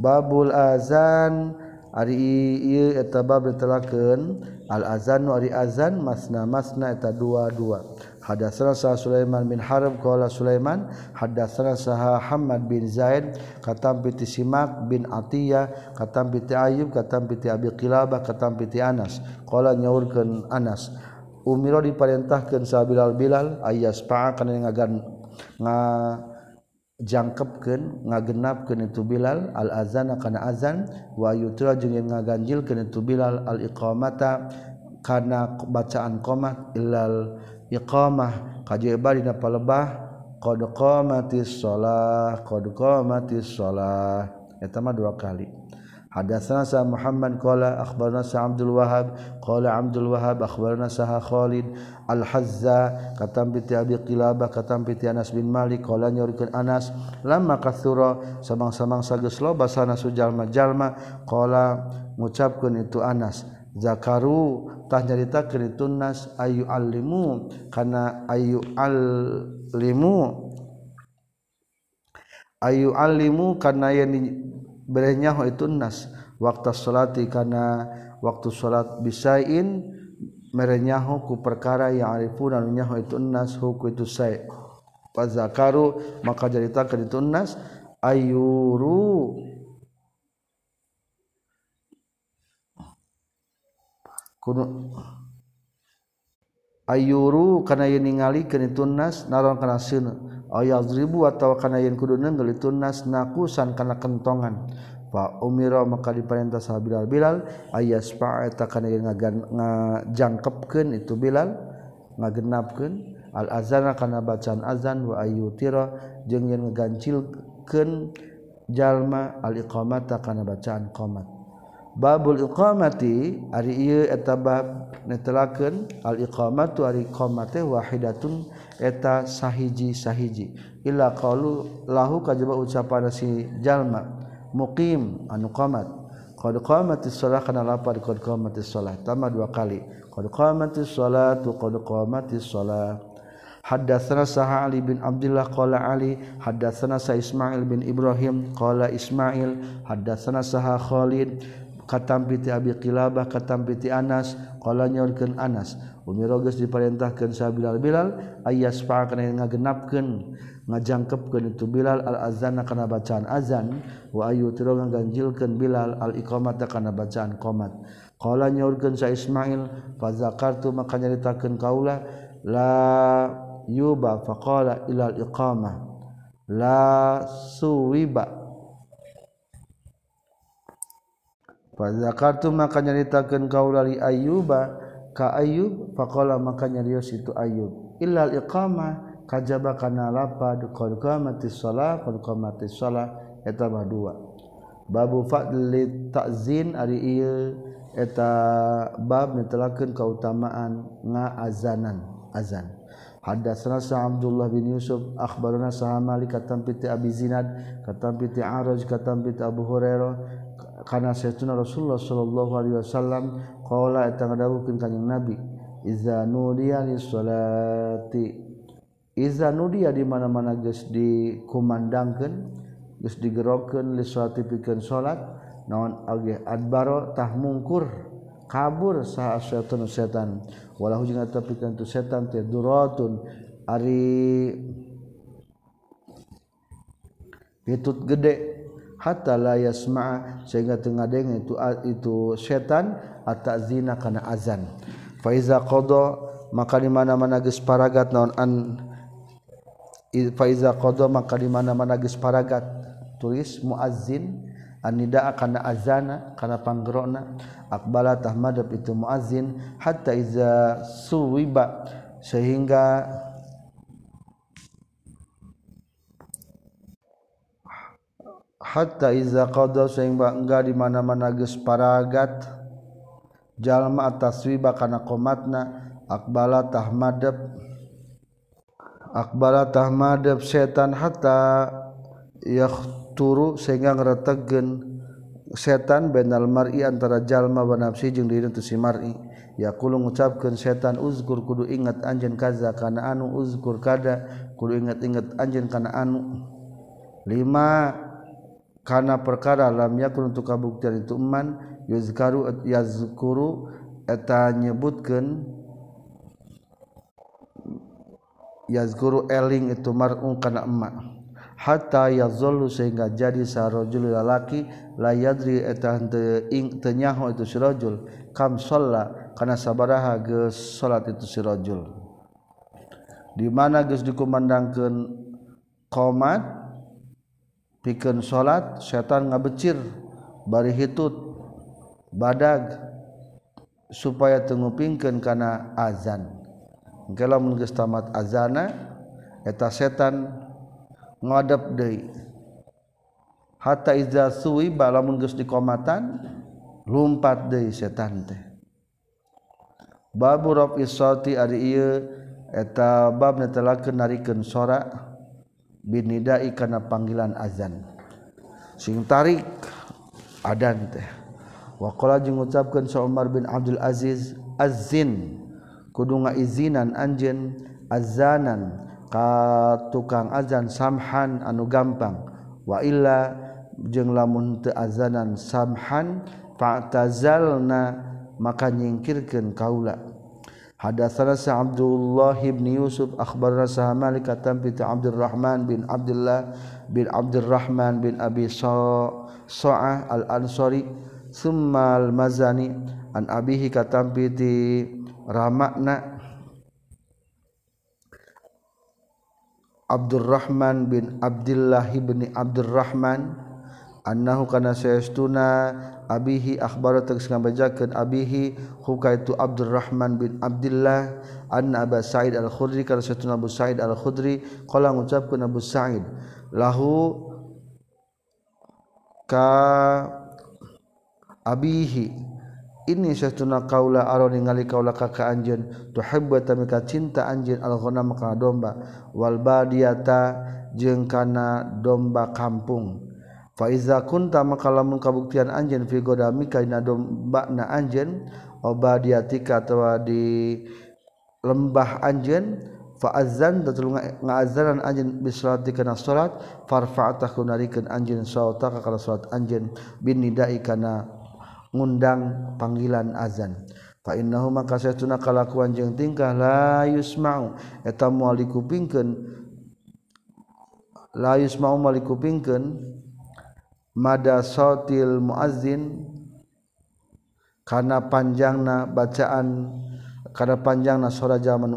babul azan Ari etabab ditelaken al-azanu ari azan masna masna eta dua-dua. Hadatsana sah Sulaiman bin Harb qala Sulaiman hadatsana sah Hamad bin Zaid katam piti Simak bin Atiyah katam piti Ayub katam piti Abi Qilabah katam piti Anas qala nyaurkeun Anas umiro diparentahkeun sa Bilal Bilal ayas pa'a kana ngagan nga jangkepken ngagenapken itu Bilal al-azan kana azan wayutra jeung ngaganjil itu Bilal al-iqamata kana bacaan qomah illal iqamah. Kajeba dina palebah qad qamatis shalah qad qamatis shalah. Eta mah dua kali. Hadatsana sa Muhammad qala akhbarana sa Abdul Wahhab qala Abdul Wahhab akhbarana sa Khalid Al-Hazza katam bi Abi Qilabah katam bi Anas bin Malik qala nyorikeun Anas lamma kathura samang-samang sageus loba sana sujalma-jalma qala ngucapkeun itu Anas zakaru tah nyarita ke tunas ayu alimu karena ayu alimu ayu alimu karena yang berenya itu nas. Waktu salati karena waktu salat bisain merenyahu ku perkara yang arifun nyaho itu nas huku itu say zakaru maka cerita ke tunas ayuru. Ayuru kana yen ningalikeun tunas naron kana ayaz ribu atau kana yen kudu nenggel itu nas nakusan kana kentongan. Fa umira maka diperintah sa Bilal. Bilal ayas fa eta kana yen ngajangkepkeun itu Bilal ngagenapkeun. Al azana kana bacaan azan wa ayyutira jeung yen ngagancilkeun jalma al iqamata kana bacaan qomat. babul iqamati ari ieu eta bab netelakeun al iqamatu ari iqamate wahidatun eta sahiji sahiji illa qalu lahu kajaba ucapan si jalma muqim anu qamat. Qad qamatis shalah kana lapar qad qamatis shalah tama dua kali qad qamatis shalatu qad qamatis shalah Hadatsana Saha Ali bin Abdullah qala Ali. Hadatsana Sa Ismail bin Ibrahim qala Ismail. Hadatsana Saha Khalid katampiti Abi Qilabah katampiti Anas qala nyorkeun Anas umiro geus diparentahkeun sa Bilal. Bilal ayas fa kana ngagenapkeun ngajangkepkeun itu Bilal al azan kana bacaan azan wa ayu tiro ngaganjilkeun Bilal al iqamata kana bacaan qomat. Qala nyorkeun sa Ismail fa zakartu maka nyaritakeun kaula la yuba faqala ilal iqamah la suwiba. Fazzakartu maka nyaritakeun kaula li Ayyuba ka Ayyub faqala maka nyarios itu Ayyub. Illal iqamah kajaba kana lapad qad qamatis shalah qad qamatis shalah. Eta mah dua. Babu fadli ta'zin ari ieu eta bab netelakeun kautamaan ngaazanan azan. Hadatsana Sa Abdullah bin Yusuf akhbarana Sa Malik katam piti Abi Zinad katam piti Araj katam piti Abu Hurairah karena setuna Rasulullah Shallallahu Alaihi Wasallam kola etangkin kanyang nabi iza nudia li solati iza nudia di mana mana geus dikumandangkeun geus digerokeun li solati pikeun salat naon age adbaro tah mungkur kabur saha setan setan. Walau jeung eta pikeun tu setan teh duratun ari pitut gede. Hatta la yasma sehingga tengah deng itu itu setan atau zina kana azan. Fa iza qada maka di mana-mana geus paragat naon an fa iza qada maka di mana-mana geus paragat tulis muazzin anida kana azana kana panggerona akbala tahmadab itu muazzin hatta iza suwiba sehingga hatta iza qada sehingga enggak di mana-mana geus paragat jalma taswiba kana qomatna akbala tahmadab akbala tahmadab setan hatta yakhturu sehingga ngretegen setan benal mar'i antara jalma wa nafsi jeung diri teu si mar'i. Yaqulu ngucapkeun setan uzkur kudu ingat anjeun kaza kana anu uzkur kada kudu ingat-ingat anjeun kana anu. Lima kana perkara lam yakun untuk kabuktian itu iman yuzkaru yazkuru eta nyebutkeun yazkuru eling itu mar'un kana emma hatta yazallu sehingga jadi sarojul lalaki la yadri eta henteu ing teu nyaho itu sirajul kam shalla kana sabaraha geus salat itu sirajul di mana geus dikumandangkeun qomat pikeun salat setan ngabecir bari hitut badag supaya tengupingkeun kana azan. Engke lamun geus tamat azana eta setan ngadep deui. Hatta iza suwi balamun geus dikomatan lumpat deui setan teh. Babu rafi sati ari ieu eta bab netelakeun narikeun sorak binidai karena panggilan azan. Sing tarik adan teh. Waqala jeung ngucapkeun Sa Umar bin Abdul Aziz azin kudu ngaizinan anjeun azanan ka tukang azan samhan anu gampang. Wa illa jeung lamun teu azanan samhan fa'tazalna. Maka nyingkirkeun kaula. Hadatsana sa Abdullah bin Yusuf akhbarana Malik katam bi Abdurrahman bin Abdullah bin Abdurrahman bin Abi Sa'ah al-Ansari summa al-Mazani an abihi katam bi ramakna Abdurrahman bin Abdullah bin Abdurrahman annahu kana sayastuna abihi akhbara tegas ngabajakeun abihi huka itu Abdurrahman bin Abdullah anna Abu Sa'id Al-Khudri kana sayastuna Abu Sa'id Al-Khudri qala ngucapkeun Abu Sa'id lahu ka abihi ini satuna kaula aro ningali kaula ka ka anjeun tuhibbu tamika cinta anjeun al-ghanam ka domba wal badiyata jeung kana domba kampung fa iza kunta maka lamun kabuktian anjeun fi godami kana domba na anjeun obadiatika atawa di lembah anjeun fa azan datul ngaazanan anjeun bi salati kana salat farfa'ta kunarikeun anjeun salataka kana salat anjeun bin nidai kana ngundang panggilan azan. Fa innahu maka satuna kalakuan jeung tingkah la yusma'u eta moal dikupingkeun la yusma'u moal dikupingkeun mada sotil muazzin karena panjangna bacaan karena panjangna suara zaman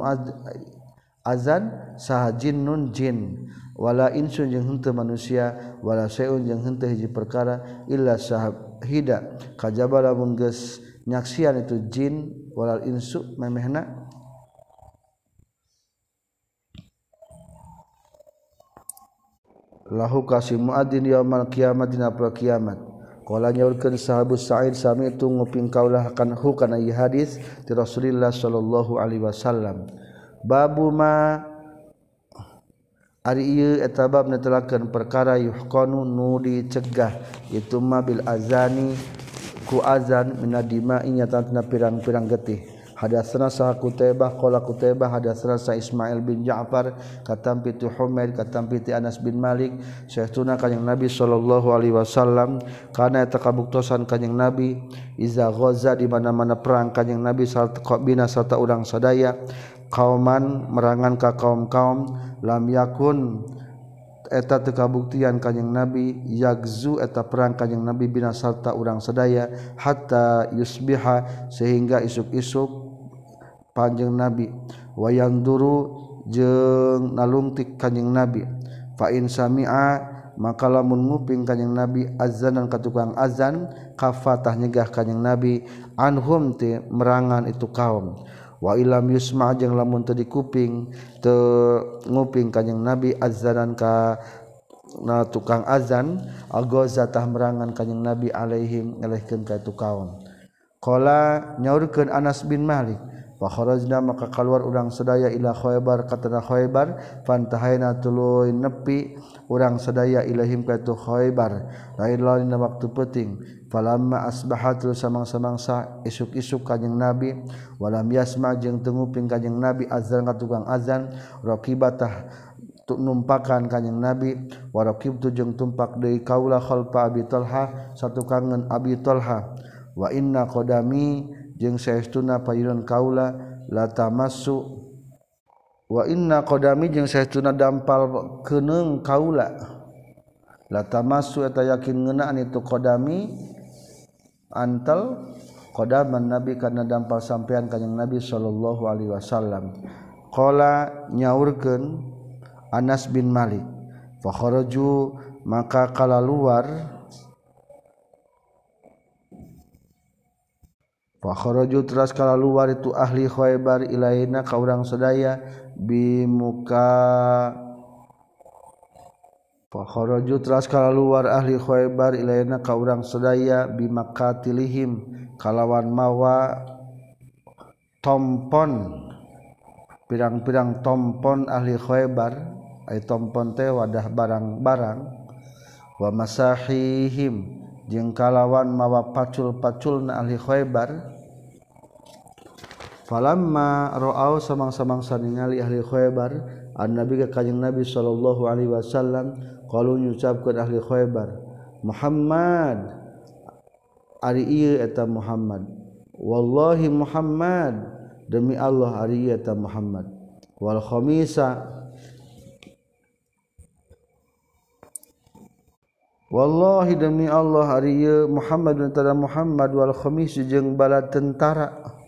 azan saha jinnun jin. Wala insun jeung henteu manusia wala sayun jeung henteu hiji perkara illa sahida kajaba lamun geus nyaksian itu jin wala insu memehna lahu kasih muadzin yaumal kiamat dina poe kiamat. Qala nyaurkeun sahabus sa'id sami itu nguping kaulah kan hu kana ieu hadis ti rasulillah sallallahu alaihi wasallam. Babu ma ari ieu eta bab netelakeun perkara yuhqanu nu dicegah itu ma bil azani ku azan minadima inya tina pirang-pirang getih. Hadatsana sa kutaibah qala kutaibah hadatsana sa Ismail bin Ja'far katam pitu Humaid katam pitu Anas bin Malik syaituna kanjing Nabi sallallahu alaihi wasallam kana eta kabuktosan kanjing Nabi iza ghaza di mana-mana perang kanjing Nabi sarta bina sarta urang sadaya kauman merangan ka kaum-kaum lam yakun eta teu kanjing nabi yagzu eta perang kanjing nabi bina sarta urang sadaya hatta yusbiha sehingga isuk-isuk panjeng nabi. Wayang duru jeng nalungtik kanjeng nabi. Fa'in sami'a maka lamun nguping kanjeng nabi azan dan katukang azan kafatah nyegah kanjeng nabi anhum ti merangan itu kaum. Wa ilam yusma jeung lamun teu dikuping teu nguping kanjeng nabi azan dan ka na tukang azan agozatah merangan kanjeng nabi alaihim ngelehkeun ka itu kaum. Qala nyaurkeun Anas bin Malik Fakhorajna maka keluar urang sedaya ila Khaybar katana Khaybar fantahayna tuluy nepi urang sedaya ilahim ka tu Khaybar lain lain waktu penting falamma asbahat samang-samangsa isuk-isuk kanjing nabi. Walam yasma jeung tenguping kanjing nabi azan ka tukang azan. Raqibatah numpakan kanjing nabi. Waraqib tujung tumpak deui kaula khalfa abi talha satu kangen abi talha. Wa inna qadami jeung saestuna payun kaula latamassu wa inna qdami jeung saestuna dampal keneng kaula. Latamassu eta yakin ngeunaan itu qdami antel qdaman nabi karena dampal sampean kanyang nabi sallallahu alaihi wasallam. Qala nyaurkeun Anas bin Malik fakharaju maka kala luar fakhraju teras kala luar itu ahli khaybar ilaina ka urang sadaya bimuka. Fakhraju teras kala luar ahli khaybar ilaina ka urang sadaya bimakatilihim kalawan mawa tompon pirang-pirang tompon ahli khaybar tomponte wadah barang-barang wa masahihim jeung kalawan mawa pacul-paculna ahli Khaybar falamma ra'au samang-samang saningali ahli Khaybar an nabi ka kanjing nabi sallallahu alaihi wasallam qalu nyucapkeun ahli Khaybar Muhammad ari ieu eta Muhammad? Wallahi Muhammad demi Allah ari ieu eta Muhammad. Wal khamisa Wallahi demi Allah hari Muhammad tentara Muhammad wal khamis jeung bala tentara.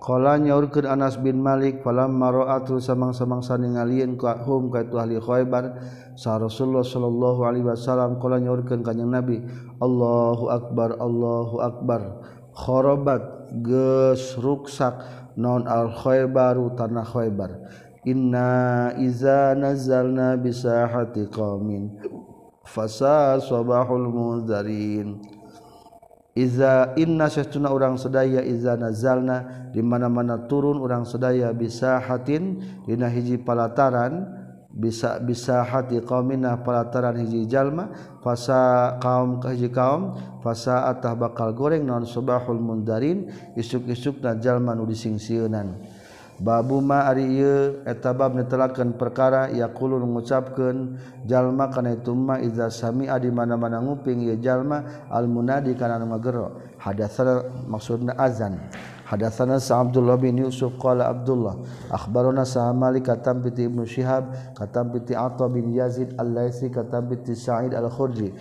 Kala nyaurkeun Anas bin Malik falamma ra'atu samang-samang saningalieun ka hum ka itu ahli Khaibar sa Rasulullah sallallahu alaihi wasallam kala nyaurkeun kanjing Nabi Allahu akbar Allahu akbar. Kharabat geus ruksak non al Khaibaru tanah Khaibar Inna iza nazalna bisa hati qaumin fasa sabahul muzarin Iza inna syahtuna orang sedaya iza nazalna di mana-mana turun orang sedaya bisa hatin dina hiji palataran bisa bisa hati qaumina palataran hiji jalma fasa kaum ka hiji kaum fasa atah bakal goreng non sabahul mundarin isuk-isukna jalma nu disingsieunan. babuma ari etabab netelaken perkara yakulun mengucapkan jalma karena ituma iza samia di mana-mana nguping ya jalma al munadi kana magero. Hadatsana maksudna azan. Hadatsana sa Abdullah bin Yusuf qala Abdullah akhbarona sa Malik katam piti Ibnu Syihab katam piti Atha bin Yazid al-Laitsi katam piti Sa'id al-Khudri.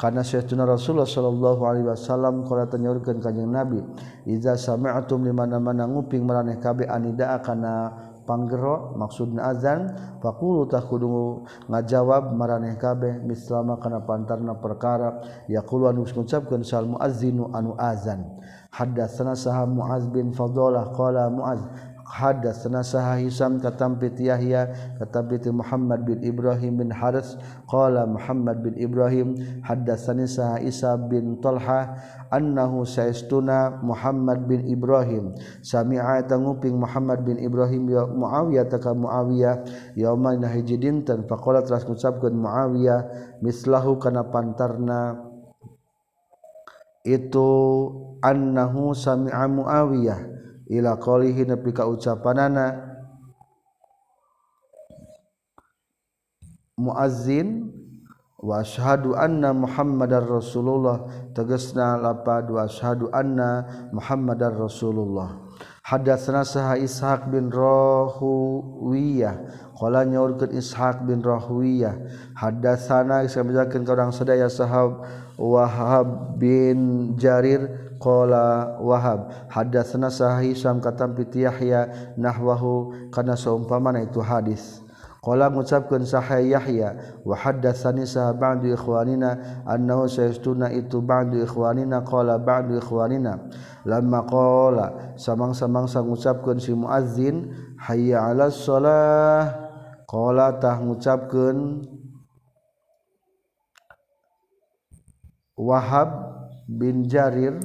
karena Syekhuna Rasulullah Shallallahu Alaihi Wasallam kalau ka kanjeng Nabi Iza sami'atum di mana-mana nguping meraneh kabe anida karena panggero maksudna azan faqulu tak ngajawab maraneh kabe mislama kana pantarna perkara. Yaqulu anu ngucapkeun sal muazzinu anu azan. Haddatsana saha muaz bin fadalah qala muaz hadas senasaha Hisam katampit Yahya katampit Muhammad bin Ibrahim bin Haris qala Muhammad bin Ibrahim haddatsani saha Isa bin Talha annahu saistuna Muhammad bin Ibrahim. Sami'a tanguping Muhammad bin Ibrahim ya Muawiyah taka Muawiyah yauma hiji dinten faqala teras ngucapkeun Muawiyah mislahu kana pantarna itu annahu sami'a Muawiyah. Ila qalihi nepi ka ucapanana. Muazzin wa asyhadu anna muhammadar rasulullah. Tegasna lapad wa asyhadu anna muhammadar rasulullah. Hadatsana saha ishaq bin rahuwiyah. Qala nyaurkeun ishaq bin rahuwiyah. Hadatsana sabejakeun ka urang sadaya sahab wahab bin jarir qala wahab hadatsana sahiham katam Pitiyahya nahwahu kana saumpamana itu hadis. Qala mengucapkan sahaya Yahya wa haddatsani sa ikhwanina annahu sayastuna itu ba'du ikhwanina qala ba'du ikhwanina. Lamma qala sambil sang mengucapkan si muazzin hayya 'alas shalah qala tah mengucapkan Wahab bin Jarir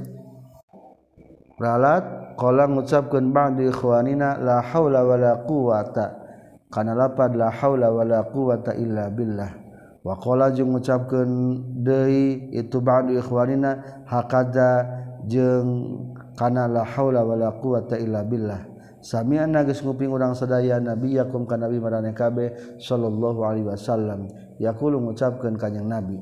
ralat qala ngucapkeun ba'du ikhwanina la haula wala quwata kana lapad la haula wala quwata illa billah. Wa qala jeung ngucapkeun deui itu ba'du ikhwanina hakada jeung kana la haula wala quwata illa billah. Sami'na geus nguping urang sadaya nabi yakum ka nabi maraneh kabeh sallallahu alaihi wasallam. Yaqulu ngucapkeun ka nabi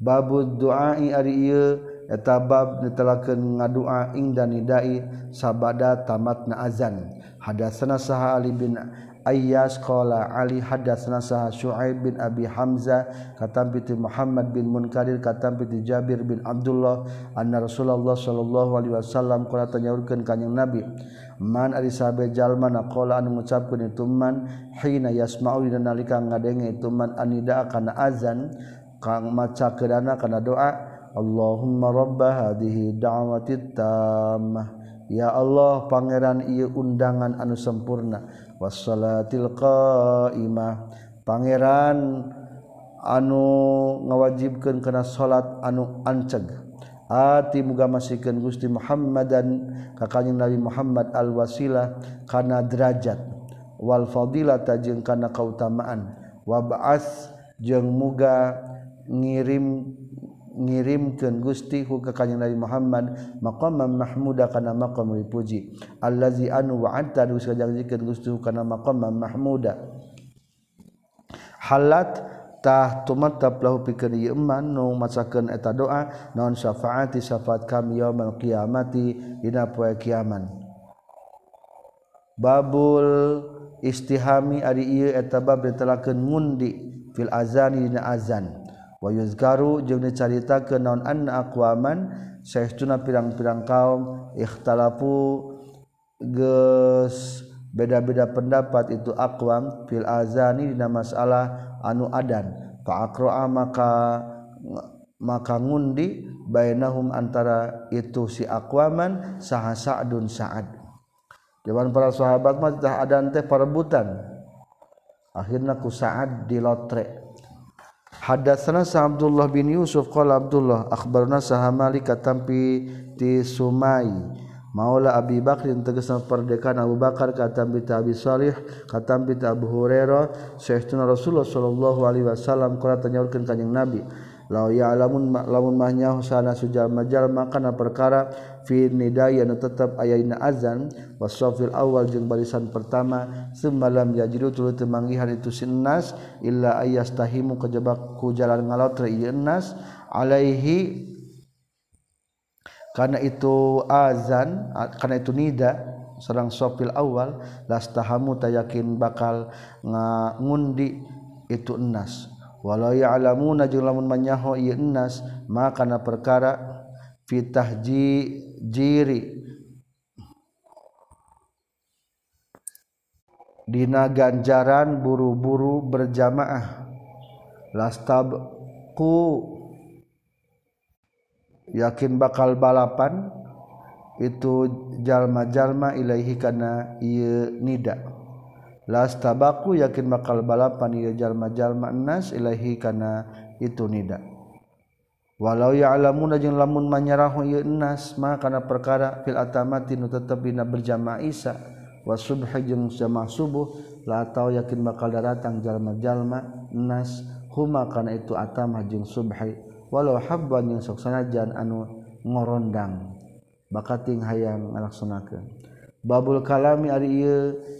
babud duai ari ieu etabab ditelaken ngadua ing dan nidai sabada tamat na azan. Hadatsana saha ali bin Ayas qala Ali hadatsana saha Shu'aib bin Abi Hamzah katampiti Muhammad bin Munkadir katampiti Jabir bin Abdullah anna Rasulullah sallallahu alaihi wasallam qala tanyaurkeun kanjing Nabi man ari sabe jalma na qala anu ngucapkeun itu man hina yasma'u dina nalika ngadenge itu man anida kana azan kang maca keurana kana doa Allahumma robba hadhihi da'wati tammah. Ya Allah Pangeran ieu undangan anu sempurna wassalatil qaimah. Pangeran anu ngawajibkan kena salat anu anceg. Ati muga masikeun Gusti Muhammad dan kakanjing Nabi Muhammad al wasilah kana derajat. Wal fadilata jeung kana kautamaan. Wa ba'ats jeung muga ngirim ngirimkeun Gusti hu ka Kanjeng Nabi Muhammad maqamam mahmuda kana maqam dipuji. Allazi anu wa'ata dus kajajikeun Gusti kana maqamam mahmuda. Halat tah tumattap lahu pikeun ieu iman nu macakeun eta doa naon syafaati syafaat kami yaumul qiyamati? Dina poe kiamat babul istihami ari ieu eta bab ditelakeun ngundi fil azani dina azan. wayuzkaru jeung dicarita ke naon anna aqwaman saestuna pirang-pirang kaum ikhtalafu geus beda-beda pendapat itu aqwam fil azani dina masalah anu adan. Fa aqra'a maka maka ngundi bainahum antara itu si aqwaman saha sa'dun sa'ad. Jawaban para sahabat mah tah adan teh perebutan akhirna ku sa'ad dilotre. Hadatsana sa Abdullah bin Yusuf qala Abdullah akhbarna sa Malik katampi ti Sumai. Maula Abi Bakrin tegasna perdekan Abu Bakar katampi ti Abi Salih katampi ti Abu Hurairah Syekhuna Rasulullah sallallahu alaihi wasallam qala tanyaurkeun kanjing Nabi law ya'lamun lamun mahnya sana sujal majal makana perkara fi nidai anu tetep aya dina azan wasafil awal jeung barisan pertama semalam yajidu tuluy teu manggihan itu sinnas illa ayastahimu kejebak ku jalan ngalotre ieu nas alaihi karena itu azan karena itu nida serang sofil awal lastahamu tayakin bakal ngundi itu enas walau ya'lamuna jeung lamun manyaho ieu nas maka na perkara fitah ji jiri. Dina ganjaran buru-buru berjamaah. Lastabku yakin bakal balapan. Itu jalma-jalma ilaihi kana ieu nida las tabaku yakin bakal balapan ia jalma-jalma nas ilahi kana itu nida. Walau ya'lamuna jeung lamun manyarahu ieu nas ma kana perkara fil atamati nu tetep dina berjamaah isya wa subhi jeung jamaah subuh la tau yakin bakal datang jalma-jalma nas. Huma kana itu atamah jeung subhi. Walau habban yang sok sanajan anu ngorondang. Bakating hayang ngalaksanakeun babul kalami ari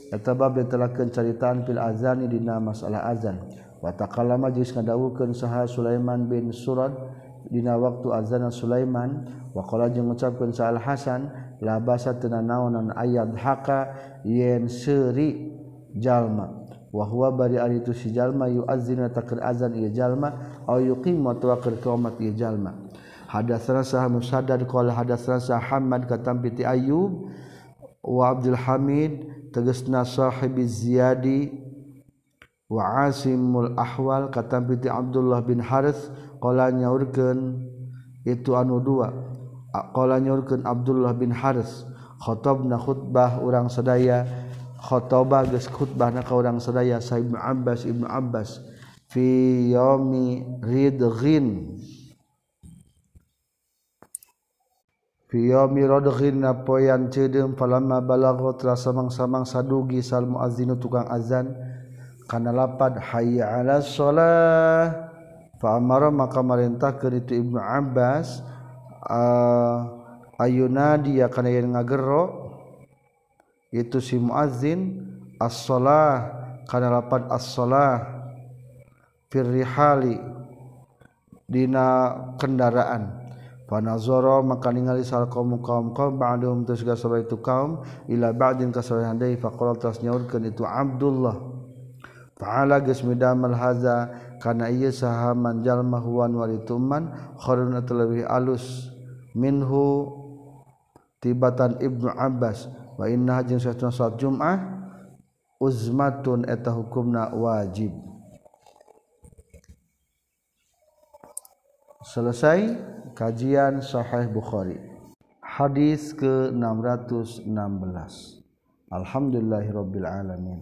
eta bab ditelakeun caritaan fil azani dina masalah azan. Wa taqallama jeung ngadawukeun saha Sulaiman bin Surad dina waktu azan Sulaiman. Wa qala jeung ngucapkeun sa Al Hasan la basa teu naonan ayat haka yen seuri jalma. Wa huwa bari ari tu si jalma yuazzina takir azan ieu jalma au yuqim wa tawakir qomat ieu jalma. Hadatsana saha musaddad qala hadatsana saha Hamad katam piti Ayyub wa Abdul Hamid tegesna sahib Ziyadi. Wa Asimul Ahwal kata piti Abdullah bin Harith qala nyaurkeun itu anu dua. Qala nyaurkeun Abdullah bin Harith khotobna khutbah urang sadaya khotobah geus khutbahna ka urang sadaya Sa Ibnu Abbas Ibnu Abbas fi yaumi ridghin. Mirodhin napoyan cedem palama balago terasa samang-samang sadugi sal muazzinu tukang azan. Lapad hayya ala shalah. Fa amara maka marintah ke itu Ibnu Abbas uh, ayuna dia kana yang ngagero itu si muazzin as-shalah. Kana lapad as-shalah. Dina kendaraan Panazoro maka ningali sal kaum kaum kaum ba'dhum terus ga sabab itu kaum ila ba'din ka sabab handai faqala terus nyaurkeun itu Abdullah. Ta'ala geus midamal haza kana ieu saha man jalma huwan walituman khairun atlawi alus. Minhu tibatan Ibnu Abbas wa inna jeung satuna salat Jumat uzmatun eta hukumna wajib. Selesai. Kajian Sahih Bukhari. Hadis ke-616. Alhamdulillahirabbil alamin.